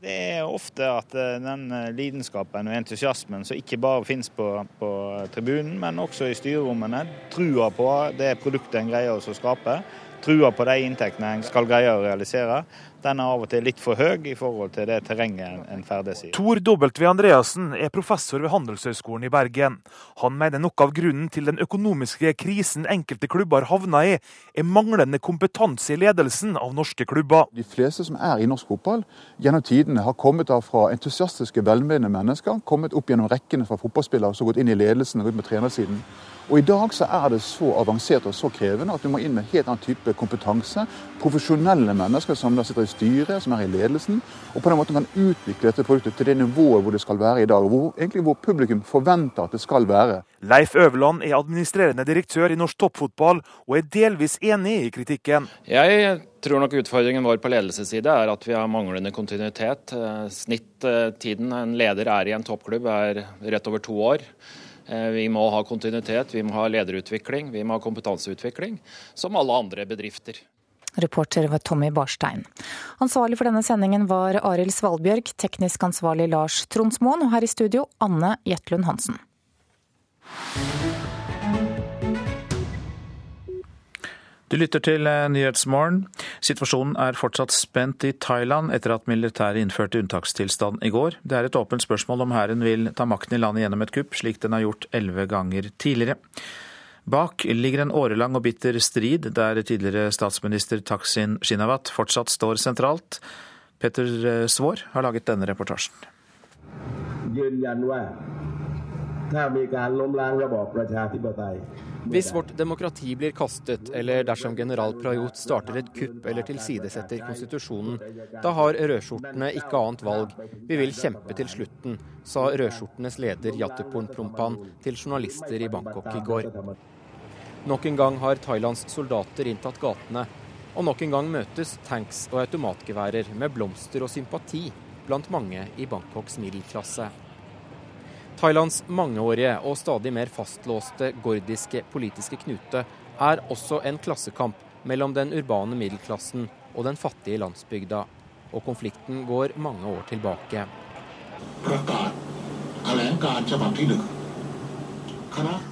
Speaker 9: Det er ofte at eh, den eh, lidenskapen og entusiasmen som ikke bare finnes på, på tribunen, men også i styrerommene, trua på det produktet en greier å skape, trua på de inntektene en skal greie å realisere, den er av og til litt for høy i forhold til det terrenget en ferdes i.
Speaker 10: Tor W. Andreassen er professor ved Handelshøyskolen i Bergen. Han mener noe av grunnen til den økonomiske krisen enkelte klubber havna i, er manglende kompetanse i ledelsen av norske klubber.
Speaker 56: De fleste som er i norsk fotball gjennom tidene har kommet av fra entusiastiske, velmenende mennesker. Kommet opp gjennom rekkene fra fotballspillere som har gått inn i ledelsen og ut med trenersiden.
Speaker 53: Og I dag så er det så avansert og så krevende at du må inn med helt annen type kompetanse. Profesjonelle mennesker som da sitter i styret, som er i ledelsen. Og på den måten kan utvikle dette produktet til det nivået hvor det skal være i dag. Hvor, egentlig hvor publikum forventer at det skal være.
Speaker 57: Leif Øverland er administrerende direktør i norsk toppfotball, og er delvis enig i kritikken.
Speaker 58: Jeg tror nok utfordringen vår på ledelsesside er at vi har manglende kontinuitet. Eh, Snittiden en leder er i en toppklubb er rett over to år. Eh, vi må ha kontinuitet, vi må ha lederutvikling, vi må ha kompetanseutvikling, som alle andre bedrifter.
Speaker 28: Reporter var Tommy Barstein. Ansvarlig for denne sendingen var Arild Svalbjørg, teknisk ansvarlig Lars Tronsmoen, og her i studio Anne Jetlund Hansen.
Speaker 1: Du lytter til eh, Nyhetsmorgen. Situasjonen er fortsatt spent i Thailand etter at militæret innførte unntakstilstand i går. Det er et åpent spørsmål om hæren vil ta makten i landet gjennom et kupp, slik den har gjort elleve ganger tidligere. Bak ligger en årelang og bitter strid, der tidligere statsminister Taksin Shinawat fortsatt står sentralt. Petter eh, Svaar har laget denne reportasjen.
Speaker 51: Hvis vårt demokrati blir kastet, eller dersom general Prajot starter et kupp eller tilsidesetter konstitusjonen, da har rødskjortene ikke annet valg. Vi vil kjempe til slutten, sa rødskjortenes leder Yatupon Prompan til journalister i Bangkok i går. Nok en gang har Thailands soldater inntatt gatene, og nok en gang møtes tanks og automatgeværer med blomster og sympati blant mange i Bangkoks middelklasse. Thailands mangeårige og stadig mer fastlåste gordiske politiske knute er også en klassekamp mellom den urbane middelklassen og den fattige landsbygda. Og konflikten går mange år tilbake.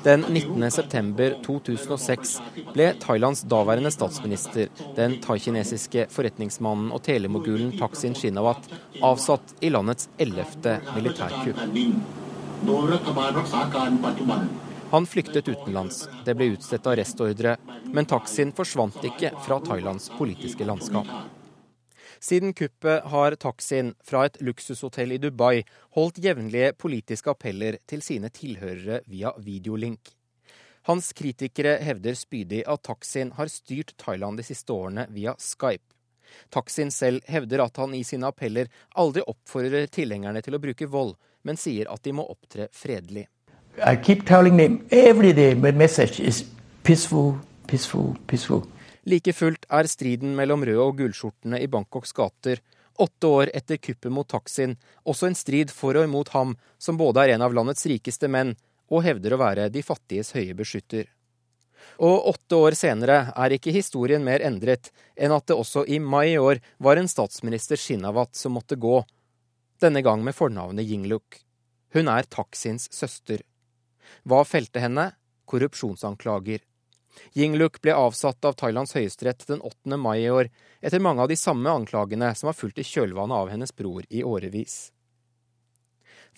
Speaker 51: Den 19.9.2006 ble Thailands daværende statsminister, den thaikinesiske forretningsmannen og telemogulen Taksin Shinawat, avsatt i landets ellevte militærkupp. Han flyktet utenlands. Det ble utstedt arrestordre, men taxien forsvant ikke fra Thailands politiske landskap. Siden kuppet har taxien fra et luksushotell i Dubai holdt jevnlige politiske appeller til sine tilhørere via videolink. Hans kritikere hevder spydig at taxien har styrt Thailand de siste årene via Skype. Taksin selv hevder at han i sine appeller aldri oppfordrer tilhengerne til å bruke vold, men sier at de må opptre fredelig. Peaceful, peaceful, peaceful. Like fullt er striden mellom røde og gullskjortene i Bangkoks gater åtte år etter kuppet mot Taksin også en strid for og imot ham, som både er en av landets rikeste menn og hevder å være de fattiges høye beskytter. Og åtte år senere er ikke historien mer endret enn at det også i mai i år var en statsminister Shinawat som måtte gå, denne gang med fornavnet Yingluk. Hun er Taksins søster. Hva felte henne? Korrupsjonsanklager. Yingluk ble avsatt av Thailands høyesterett den 8. mai i år, etter mange av de samme anklagene som har fulgt i kjølvannet av hennes bror i årevis.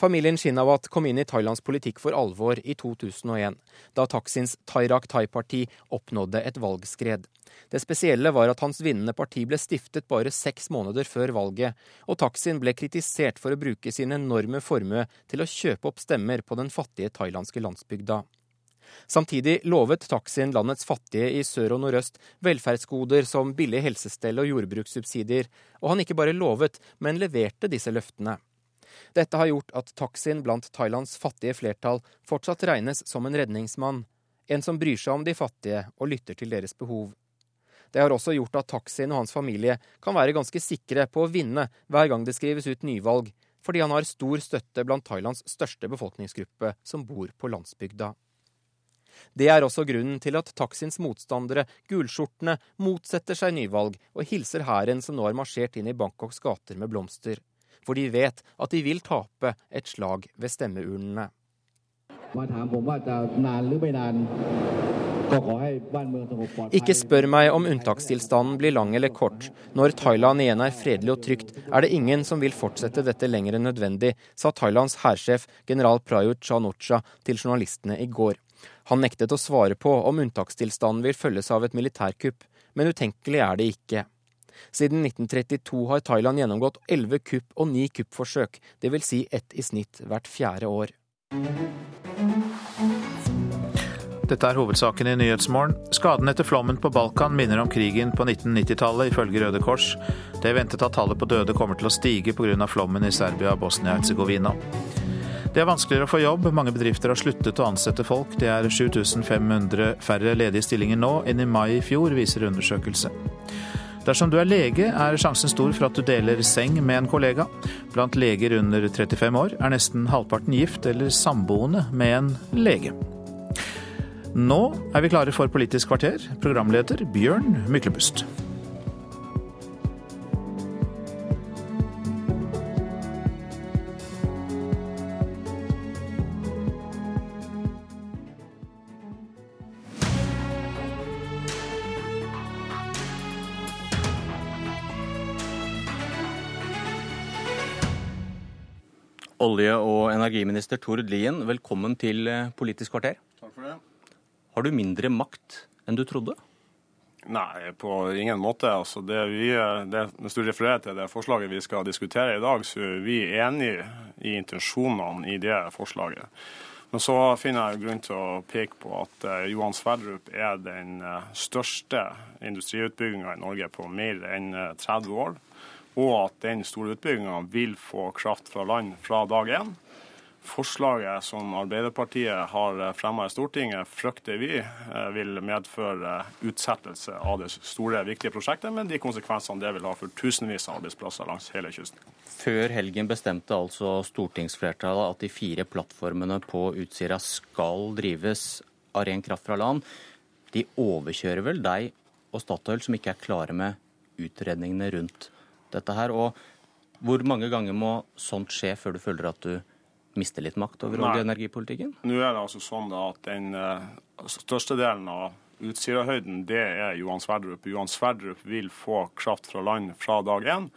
Speaker 51: Familien Shinawat kom inn i Thailands politikk for alvor i 2001, da Taksins Thairak Thai-parti oppnådde et valgskred. Det spesielle var at hans vinnende parti ble stiftet bare seks måneder før valget, og Taksin ble kritisert for å bruke sin enorme formue til å kjøpe opp stemmer på den fattige thailandske landsbygda. Samtidig lovet Taksin landets fattige i sør og nordøst velferdsgoder som billig helsestell og jordbrukssubsidier, og han ikke bare lovet, men leverte disse løftene. Dette har gjort at Taksin blant Thailands fattige flertall fortsatt regnes som en redningsmann, en som bryr seg om de fattige og lytter til deres behov. Det har også gjort at Taksin og hans familie kan være ganske sikre på å vinne hver gang det skrives ut nyvalg, fordi han har stor støtte blant Thailands største befolkningsgruppe, som bor på landsbygda. Det er også grunnen til at Taksins motstandere, gulskjortene, motsetter seg nyvalg og hilser hæren som nå har marsjert inn i Bangkoks gater med blomster for de vet at de vil tape et slag ved stemmeurnene. Ikke spør meg om unntakstilstanden blir lang eller kort. Når Thailand igjen er fredelig og trygt, er det ingen som vil fortsette dette lenger enn nødvendig, sa Thailands hærsjef general Prayut Chan-Ocha til journalistene i går. Han nektet å svare på om unntakstilstanden vil følges av et militærkupp, men utenkelig er det ikke. Siden 1932 har Thailand gjennomgått elleve kupp og ni kuppforsøk, dvs. Si ett i snitt hvert fjerde år.
Speaker 1: Dette er hovedsaken i Nyhetsmorgen. Skaden etter flommen på Balkan minner om krigen på 1990-tallet, ifølge Røde Kors. Det er ventet at tallet på døde kommer til å stige pga. flommen i Serbia og Bosnia-Hercegovina. Det er vanskeligere å få jobb. Mange bedrifter har sluttet å ansette folk. Det er 7500 færre ledige stillinger nå enn i mai i fjor, viser undersøkelse. Dersom du er lege, er sjansen stor for at du deler seng med en kollega. Blant leger under 35 år er nesten halvparten gift eller samboende med en lege. Nå er vi klare for Politisk kvarter. Programleder Bjørn Myklebust.
Speaker 59: Olje- og energiminister Tord Lien, velkommen til eh, Politisk kvarter.
Speaker 60: Takk for det.
Speaker 59: Har du mindre makt enn du trodde?
Speaker 60: Nei, på ingen måte. Altså, det vi, det, hvis du refererer til det forslaget vi skal diskutere i dag, så er vi enig i intensjonene i det forslaget. Men så finner jeg grunn til å peke på at uh, Johan Sverdrup er den største industriutbygginga i Norge på mer enn uh, 30 år og at den store utbygginga vil få kraft fra land fra dag én. Forslaget som Arbeiderpartiet har fremma i Stortinget, frykter vi eh, vil medføre utsettelse av det store, viktige prosjektet, med de konsekvensene det vil ha for tusenvis av arbeidsplasser langs hele kysten.
Speaker 59: Før helgen bestemte altså stortingsflertallet at de fire plattformene på Utsira skal drives av ren kraft fra land. De overkjører vel deg og Statoil, som ikke er klare med utredningene rundt dette her. Og hvor mange ganger må sånt skje før du føler at du mister litt makt over olje- og energipolitikken?
Speaker 60: Nå er det altså sånn at den uh, største delen av Utsirahøyden, det er Johan Sverdrup. Johan Sverdrup vil få kraft fra land fra dag én.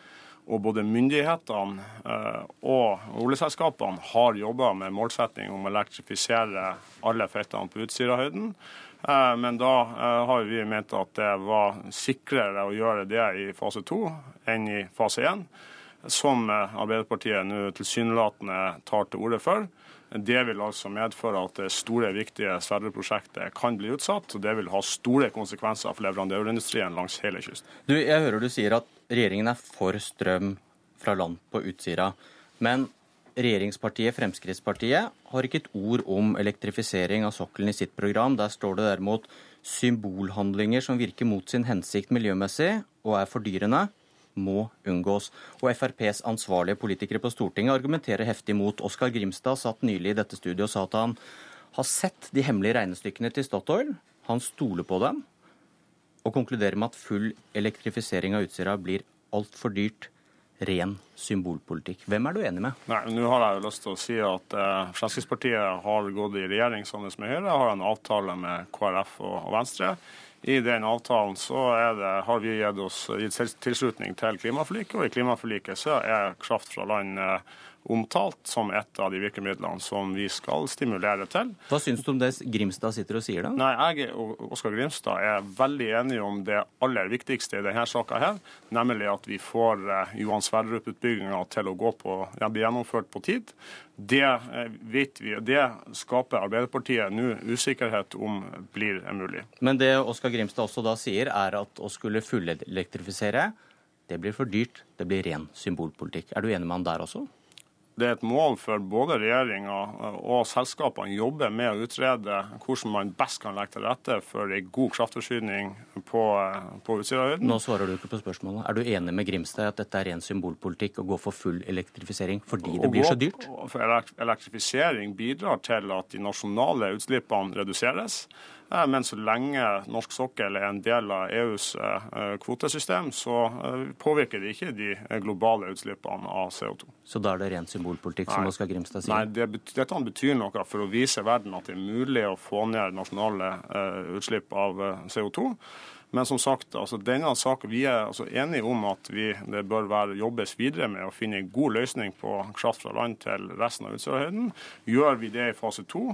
Speaker 60: Og både myndighetene uh, og oljeselskapene har jobba med målsetting om å elektrifisere alle feltene på Utsirahøyden. Uh, men da har vi ment at det var sikrere å gjøre det i fase to enn i fase én, som Arbeiderpartiet nå tilsynelatende tar til orde for. Det vil altså medføre at det store, viktige Sverdrup-prosjektet kan bli utsatt. og Det vil ha store konsekvenser for leverandørindustrien langs hele kysten.
Speaker 59: Du, jeg hører du sier at regjeringen er for strøm fra land på Utsira. Men regjeringspartiet Fremskrittspartiet har ikke et ord om elektrifisering av sokkelen i sitt program. Der står det derimot symbolhandlinger som virker mot sin hensikt miljømessig og er fordyrende må unngås. Og FrPs ansvarlige politikere på Stortinget argumenterer heftig mot. Oskar Grimstad satt nylig i dette studioet og sa at han har sett de hemmelige regnestykkene til Statoil. Han stoler på dem og konkluderer med at full elektrifisering av Utsira blir altfor dyrt. Ren symbolpolitikk. Hvem er du enig med?
Speaker 60: Nei, nå har jeg jo lyst til å si at eh, Fremskrittspartiet har gått i regjering sammen med Høyre, har en avtale med KrF og, og Venstre. I den avtalen så det, har vi gitt oss gitt tilslutning til klimaforliket, og i klimaforliket så er kraft fra land eh, omtalt som et av de virkemidlene som vi skal stimulere til.
Speaker 59: Hva syns du om det Grimstad sitter og sier, da?
Speaker 60: Nei, Jeg og Oskar Grimstad er veldig enige om det aller viktigste i denne saka, her, nemlig at vi får eh, Johan Sverdrup-utbygginga til å gå på, ja, bli gjennomført på tid. Det eh, vet vi, det skaper Arbeiderpartiet nå usikkerhet om blir mulig.
Speaker 59: Men det Oskar Grimstad også da sier, er at å skulle fullelektrifisere, det blir for dyrt. Det blir ren symbolpolitikk. Er du enig med han der også?
Speaker 60: Det er et mål for både regjeringa og selskapene å jobbe med å utrede hvordan man best kan legge til rette for en god kraftforsyning på, på Utsirahøyden.
Speaker 59: Nå svarer du ikke på spørsmålet. Er du enig med Grimstad at dette er ren symbolpolitikk å gå for full elektrifisering fordi det blir så dyrt?
Speaker 60: For elektrifisering bidrar til at de nasjonale utslippene reduseres. Eh, men så lenge norsk sokkel er en del av EUs eh, kvotesystem, så eh, påvirker det ikke de globale utslippene av CO2.
Speaker 59: Så da er det ren symbolpolitikk, som Oskar Grimstad sier?
Speaker 60: Nei, det, dette betyr noe for å vise verden at det er mulig å få ned nasjonale utslipp av CO2. Men som sagt, altså denne saken, vi er altså enige om at vi, det bør være, jobbes videre med å finne en god løsning på kraft fra land til resten av Utsirahøyden. Gjør vi det i fase to,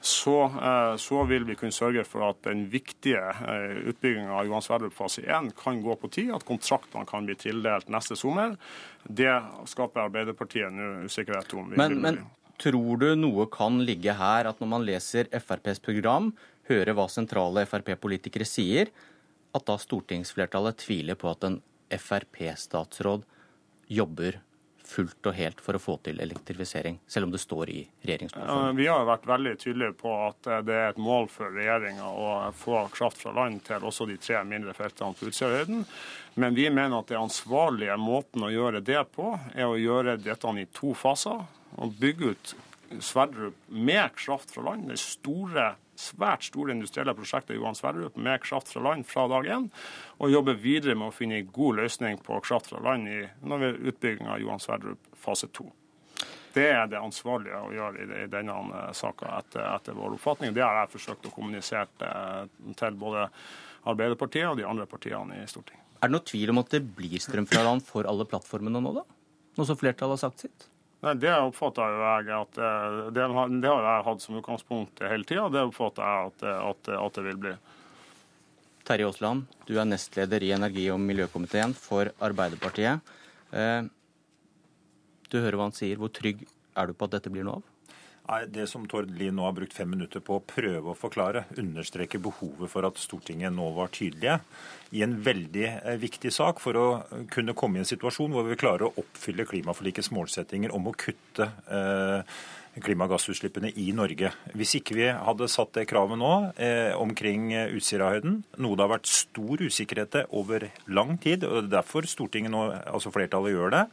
Speaker 60: så, eh, så, vil vi kunne sørge for at den viktige eh, utbygginga av Johan Sverdrup fase 1 kan gå på tid, at kontraktene kan bli tildelt neste sommer. Det skaper Arbeiderpartiet nå usikkerhet om.
Speaker 59: Men, men, Tror du noe kan ligge her, at når man leser FrPs program, hører hva sentrale Frp-politikere sier, at da stortingsflertallet tviler på at en Frp-statsråd jobber fullt og helt for å få til elektrifisering, selv om det står i regjeringsplattformen?
Speaker 60: Vi har vært veldig tydelige på at det er et mål for regjeringa å få kraft fra land til også de tre mindre feltene på Utsirahøyden. Men vi mener at den ansvarlige måten å gjøre det på, er å gjøre dette i to faser. Og bygge ut Sverdrup med kraft fra land. Det store svært store industrielle prosjekter Johan Sverdrup med kraft fra land fra dag én, og jobbe videre med å finne en god løsning på kraft fra land i, når utbygging av Johan Sverdrup fase to. Det er det ansvarlige å gjøre i, denne uh, saka etter, etter, vår oppfatning. Det har jeg forsøkt å kommunisere uh, til både Arbeiderpartiet og de andre partiene i Stortinget.
Speaker 59: Er det noe tvil om at det blir strøm fra land for alle plattformene nå, da? Nå som flertallet har sagt sitt?
Speaker 60: Nei, Det oppfatter jeg at eh, det, det har jeg hatt som utgangspunkt hele tida. Det oppfatter jeg at, at, at, det vil bli.
Speaker 59: Terje Aasland, du er nestleder i energi- og miljøkomiteen for Arbeiderpartiet. Eh, du hører hva han sier. Hvor trygg er du på at dette blir noe av?
Speaker 61: Det som Tord Lien nå har brukt fem minutter på å prøve å forklare, understreker behovet for at Stortinget nå var tydelige i en veldig eh, viktig sak for å kunne komme i en situasjon hvor vi klarer å oppfylle klimaforlikets målsettinger om å kutte eh, klimagassutslippene i Norge. Hvis ikke vi hadde satt det kravet nå eh, omkring Utsirahøyden, noe det har vært stor usikkerhet over lang tid, og det er derfor Stortinget nå, altså flertallet gjør det,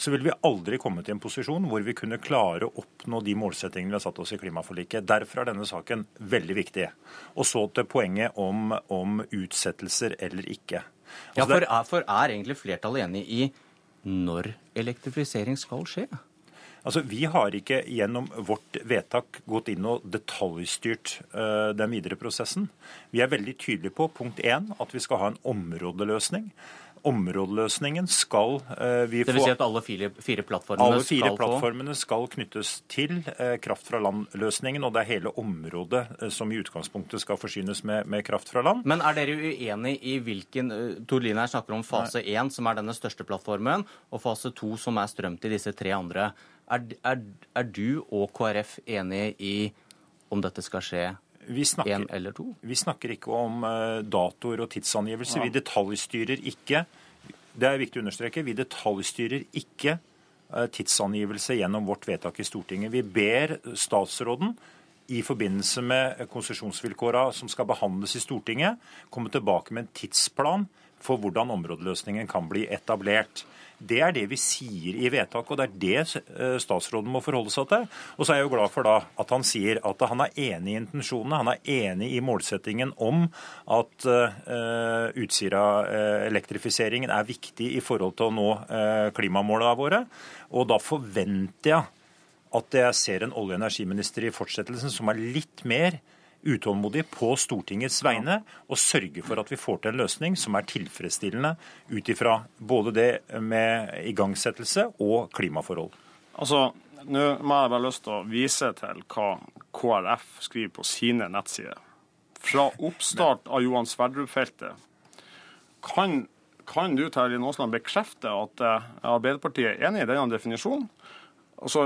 Speaker 61: så ville vi aldri kommet i en posisjon hvor vi kunne klare å oppnå de målsettingene vi har satt oss i klimaforliket. Derfor er denne saken veldig viktig. Og så til poenget om, om utsettelser eller ikke.
Speaker 59: Altså, ja, for er, for er egentlig flertallet enig i når elektrifisering skal skje?
Speaker 61: Altså, Vi har ikke gjennom vårt vedtak gått inn og detaljstyrt uh, den videre prosessen. Vi er veldig tydelige på punkt 1, at vi skal ha en områdeløsning områdeløsningen skal uh, vi få
Speaker 59: Det vil si at alle fire, fire plattformene
Speaker 61: alle fire
Speaker 59: skal
Speaker 61: plattformene skal knyttes til uh, kraft fra land-løsningen, og det er hele området uh, som i utgangspunktet skal forsynes med, med, kraft fra land.
Speaker 59: Men er dere uenig i hvilken Tord Tor Line her snakker om fase én, som er denne største plattformen, og fase to, som er strøm til disse tre andre. Er, er, er du og KrF enig i om dette skal skje
Speaker 61: vi snakker,
Speaker 59: eller to?
Speaker 61: Vi snakker ikke om uh, datoer og tidsangivelser. Ja. Vi detaljstyrer ikke det er viktig å understreke. Vi detaljstyrer ikke uh, tidsangivelse gjennom vårt vedtak i Stortinget. Vi ber statsråden i forbindelse med konsesjonsvilkåra som skal behandles i Stortinget, komme tilbake med en tidsplan for hvordan områdeløsningen kan bli etablert. Det er det vi sier i vedtaket, og det er det eh, statsråden må forholde seg til. Og så er jeg jo glad for da at han sier at han er enig i intensjonene, han er enig i målsettingen om at uh, Utsira-elektrifiseringen er viktig i forhold til å nå uh, klimamålene våre. Og da forventer jeg at jeg ser en olje- og energiminister i fortsettelsen som er litt mer utålmodig på Stortingets vegne og sørge for at vi får til en løsning som er tilfredsstillende ut ifra både det med igangsettelse og klimaforhold.
Speaker 60: Altså, Nå må jeg bare lyst til å vise til hva KrF skriver på sine nettsider. Fra oppstart av Johan Sverdrup-feltet kan, kan du Terje Aasland, bekrefte at eh, Arbeiderpartiet er enig i denne definisjonen? Altså,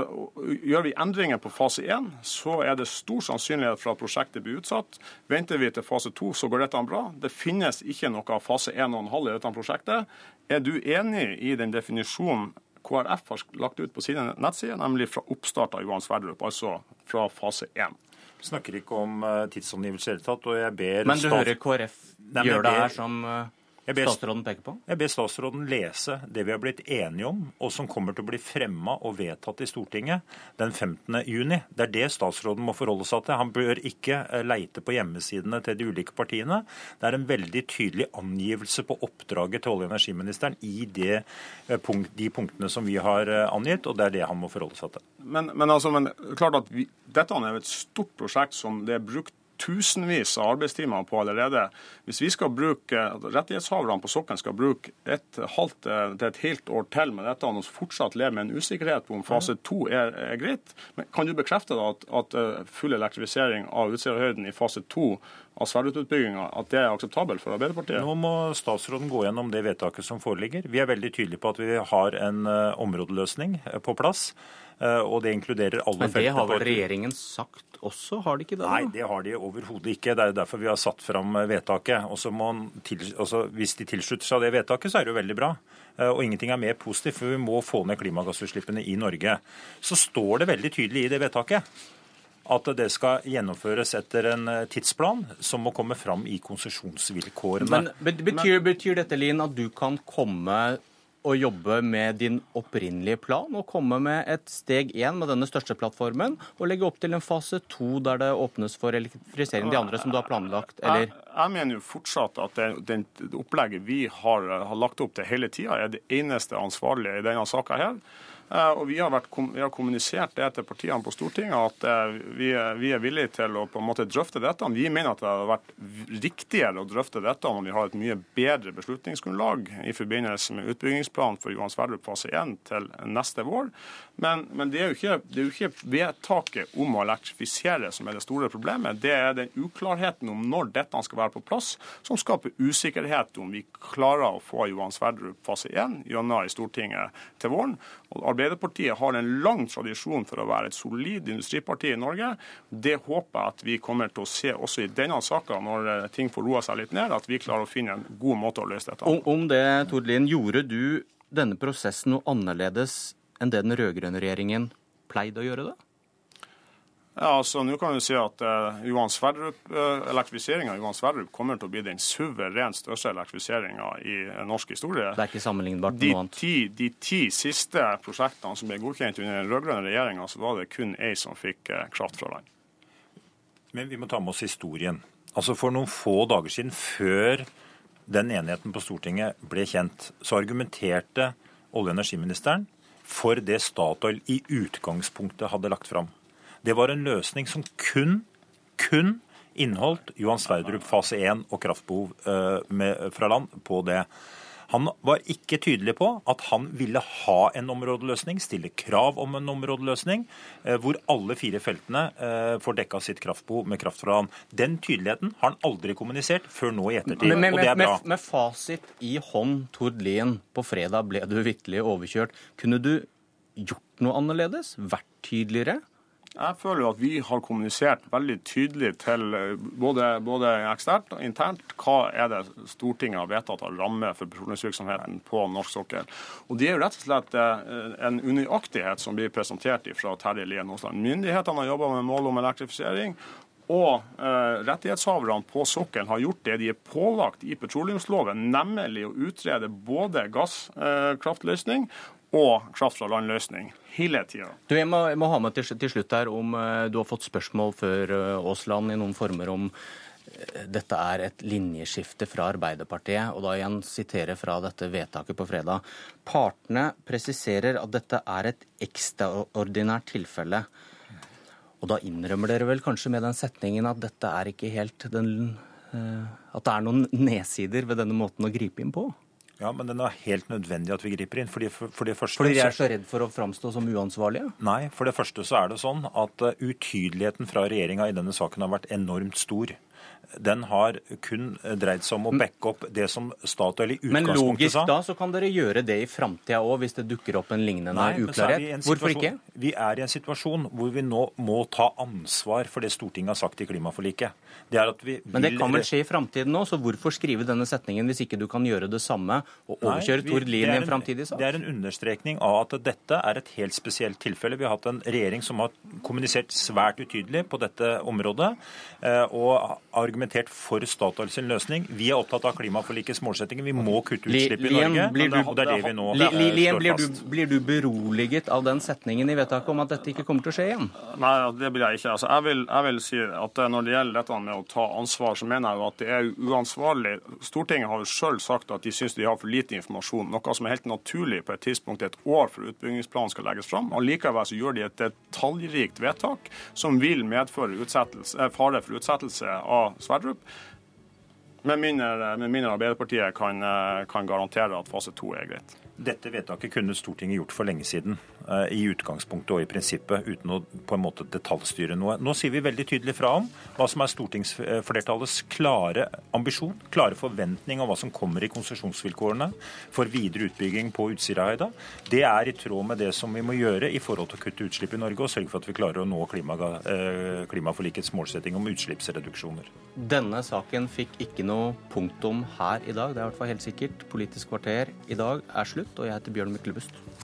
Speaker 60: gjør vi endringer på fase 1, så er det stor sannsynlighet for at prosjektet blir utsatt. Venter vi til fase 2, så går dette bra. Det finnes ikke noe fase 1,5 i dette prosjektet. Er du enig i den definisjonen KrF har lagt ut på sine nettsider, nemlig fra oppstart av Johan Sverdrup, altså fra fase 1?
Speaker 61: Vi snakker ikke om uh, tidsangivelse i det hele tatt, og jeg ber
Speaker 59: Men du hører KrF gjør det her som uh jeg ber, statsråden peker på?
Speaker 61: Jeg ber statsråden lese det vi har blitt enige om, og som kommer til å bli fremma og vedtatt i Stortinget den 15. juni. Det er det statsråden må forholde seg til. Han bør ikke eh, leite på hjemmesidene til de ulike partiene. Det er en veldig tydelig angivelse på oppdraget til olje- og energiministeren i det, eh, de punktene som vi har eh, angitt, og det er det han må forholde seg til.
Speaker 60: Men, men, altså, men klart at vi, dette er et stort prosjekt som det er brukt tusenvis av arbeidstimer på allerede. Hvis vi skal bruke, rettighetshaverne på sokkelen skal bruke et halvt til et helt år til med dette og fortsatt leve med en usikkerhet på om fase to er, er greit, men kan du bekrefte da at, at eh, full elektrifisering av Utsirahøyden i fase to av Sverdrup-utbygginga, at det er akseptabelt for Arbeiderpartiet?
Speaker 61: Nå må statsråden gå gjennom det vedtaket som foreligger. Vi er veldig tydelige på at vi har en uh, områdeløsning på plass. Og det inkluderer alle feltene.
Speaker 59: Men det har vel regjeringen sagt også, har de ikke det?
Speaker 61: Nei, det har de overhodet ikke. Det er derfor vi har satt fram vedtaket. Og til, altså, Hvis de tilslutter seg det vedtaket, så er det jo veldig bra. Og ingenting er mer positivt, for vi må få ned klimagassutslippene i Norge. Så står det veldig tydelig i det vedtaket at det skal gjennomføres etter en tidsplan som må komme fram i konsesjonsvilkårene.
Speaker 59: Men betyr, betyr dette, Lin, at du kan komme og jobbe med din opprinnelige plan og komme med et steg én med denne største plattformen, og legge opp til en fase to der det åpnes for elektrifisering de andre som du har planlagt, eller?
Speaker 60: Jeg, jeg mener jo fortsatt at det, det, det opplegget vi har, har lagt opp til hele tida, er det eneste ansvarlige i denne saka her. Eh, og vi har, vært, vi har, kommunisert det til partiene på Stortinget at eh, vi, vi, er villige til å på en måte drøfte dette. Vi mener at det hadde vært riktigere å drøfte dette når vi har et mye bedre beslutningsgrunnlag i forbindelse med utbyggingsplanen for Johan Sverdrup fase 1 til neste vår. Men, men det, er ikke, det, er jo ikke, vedtaket om å elektrifisere som er det store problemet. Det er den uklarheten om når dette skal være på plass, som skaper usikkerhet om vi klarer å få Johan Sverdrup fase 1 gjennom i Stortinget til våren. Og Arbeiderpartiet har en lang tradisjon for å være et solid industriparti i Norge. Det håper jeg at vi kommer til å se også i denne saka, når eh, ting får roa seg litt ned, at vi klarer å finne en god måte å løse dette
Speaker 59: på. Om, det, Tord Lien, gjorde du denne prosessen noe annerledes enn det den rød-grønne regjeringen pleide å gjøre det?
Speaker 60: Ja, altså Nå kan vi si at uh, Johan Sverdrup, uh, elektrifiseringa av Johan Sverdrup kommer til å bli den suverent største elektrifiseringa i uh, norsk historie.
Speaker 59: Det er ikke sammenlignbart
Speaker 60: de
Speaker 59: noe annet?
Speaker 60: Ti, de ti siste prosjektene som ble godkjent under den rød-grønne regjeringa, så var det kun ei som fikk kraft fra land.
Speaker 61: Men vi må ta med oss historien. Altså For noen få dager siden, før den enigheten på Stortinget ble kjent, så argumenterte olje- og energiministeren for det Statoil i utgangspunktet hadde lagt fram. Det var en løsning som kun, kun inneholdt Johan Sverdrup fase 1 og kraftbehov eh, med, fra land på det. Han var ikke tydelig på at han ville ha en områdeløsning, stille krav om en områdeløsning, eh, hvor alle fire feltene eh, får dekka sitt kraftbehov med kraft fra land. Den tydeligheten har han aldri kommunisert før nå i ettertid,
Speaker 59: men, men,
Speaker 61: og det er bra.
Speaker 59: Med, med fasit i hånd, Tord Lien, på fredag ble du vitterlig overkjørt. Kunne du gjort noe annerledes? Vært tydeligere?
Speaker 60: Jeg føler jo at vi har kommunisert veldig tydelig til eh, både, både eksternt og internt hva er det Stortinget har vedtatt av ramme for petroleumsvirksomheten på norsk sokkel. Og Det er jo rett og slett eh, en unøyaktighet som blir presentert fra Terje Lien Aasland. Myndighetene har jobba med mål om elektrifisering. Og eh, rettighetshaverne på sokkelen har gjort det de er pålagt i petroleumsloven, nemlig å utrede både gasskraftløsning eh, og kraft fra land-løsning hele tida.
Speaker 59: Jeg, må, jeg må ha med til, til slutt her om uh, du har fått spørsmål før uh, Aasland i noen former om uh, dette er et linjeskifte fra Arbeiderpartiet, og da igjen sitere fra dette vedtaket på fredag. Partene presiserer at dette er et ekstraordinært tilfelle. Og da innrømmer dere vel kanskje med den setningen at dette er ikke helt den At det er noen nedsider ved denne måten å gripe inn på?
Speaker 61: Ja, men den er helt nødvendig at vi griper inn. Fordi, for, for det første,
Speaker 59: fordi de er så redd for å framstå som uansvarlige?
Speaker 61: Nei, for det første så er det sånn at utydeligheten fra regjeringa i denne saken har vært enormt stor den har kun dreid seg om å backe opp det som Statoil i utgangspunktet
Speaker 59: sa. Men logisk da så kan dere gjøre det i framtida òg, hvis det dukker opp en lignende Nei, uklarhet. Hvorfor ikke?
Speaker 61: Vi er i en situasjon hvor vi nå må ta ansvar for det Stortinget har sagt i klimaforliket. Det
Speaker 59: vil... Men det kan vel skje i framtiden nå, så hvorfor skrive denne setningen hvis ikke du kan gjøre det samme og overkjøre Tord Lien i en framtidig sak?
Speaker 61: Det er en understrekning av at dette er et helt spesielt tilfelle. Vi har hatt en regjering som har kommunisert svært utydelig på dette området. Eh, og argumentert for Statoil sin løsning. Vi er opptatt av klimaforlikets målsettinger. Vi må kutte utslipp i Norge.
Speaker 59: Blir du,
Speaker 61: og det er det vi nå
Speaker 59: Lien, blir du, blir du beroliget av den setningen i vedtaket om at dette ikke kommer til å skje igjen?
Speaker 60: Nei, det blir jeg ikke. Altså, jeg, vil, jeg, vil, si at Når det gjelder dette med å ta ansvar, så mener jeg jo at det er uansvarlig. Stortinget har jo sjøl sagt at de syns de har for lite informasjon, noe som er helt naturlig på et tidspunkt et år før utbyggingsplanen skal legges fram. Allikevel så gjør de et detaljrikt vedtak som vil medføre eh, fare for utsettelse av Sverdrup. Med mindre, Arbeiderpartiet kan, kan, garantere at fase to er greit.
Speaker 61: Dette vedtaket kunne Stortinget gjort for lenge siden, eh, i utgangspunktet og i prinsippet, uten å på en måte detaljstyre noe. Nå sier vi veldig tydelig fra om hva som er stortingsflertallets klare ambisjon, klare forventning om hva som kommer i konsesjonsvilkårene for videre utbygging på Utsirahøyda. Det er i tråd med det som vi må gjøre i forhold til å kutte utslipp i Norge og sørge for at vi klarer å nå eh, klimaforlikets målsetting om utslippsreduksjoner.
Speaker 59: Denne saken fikk ikke noe punktum her i dag, det er i hvert fall helt sikkert. Politisk kvarter i dag er slutt, og jeg heter Bjørn Myklebust.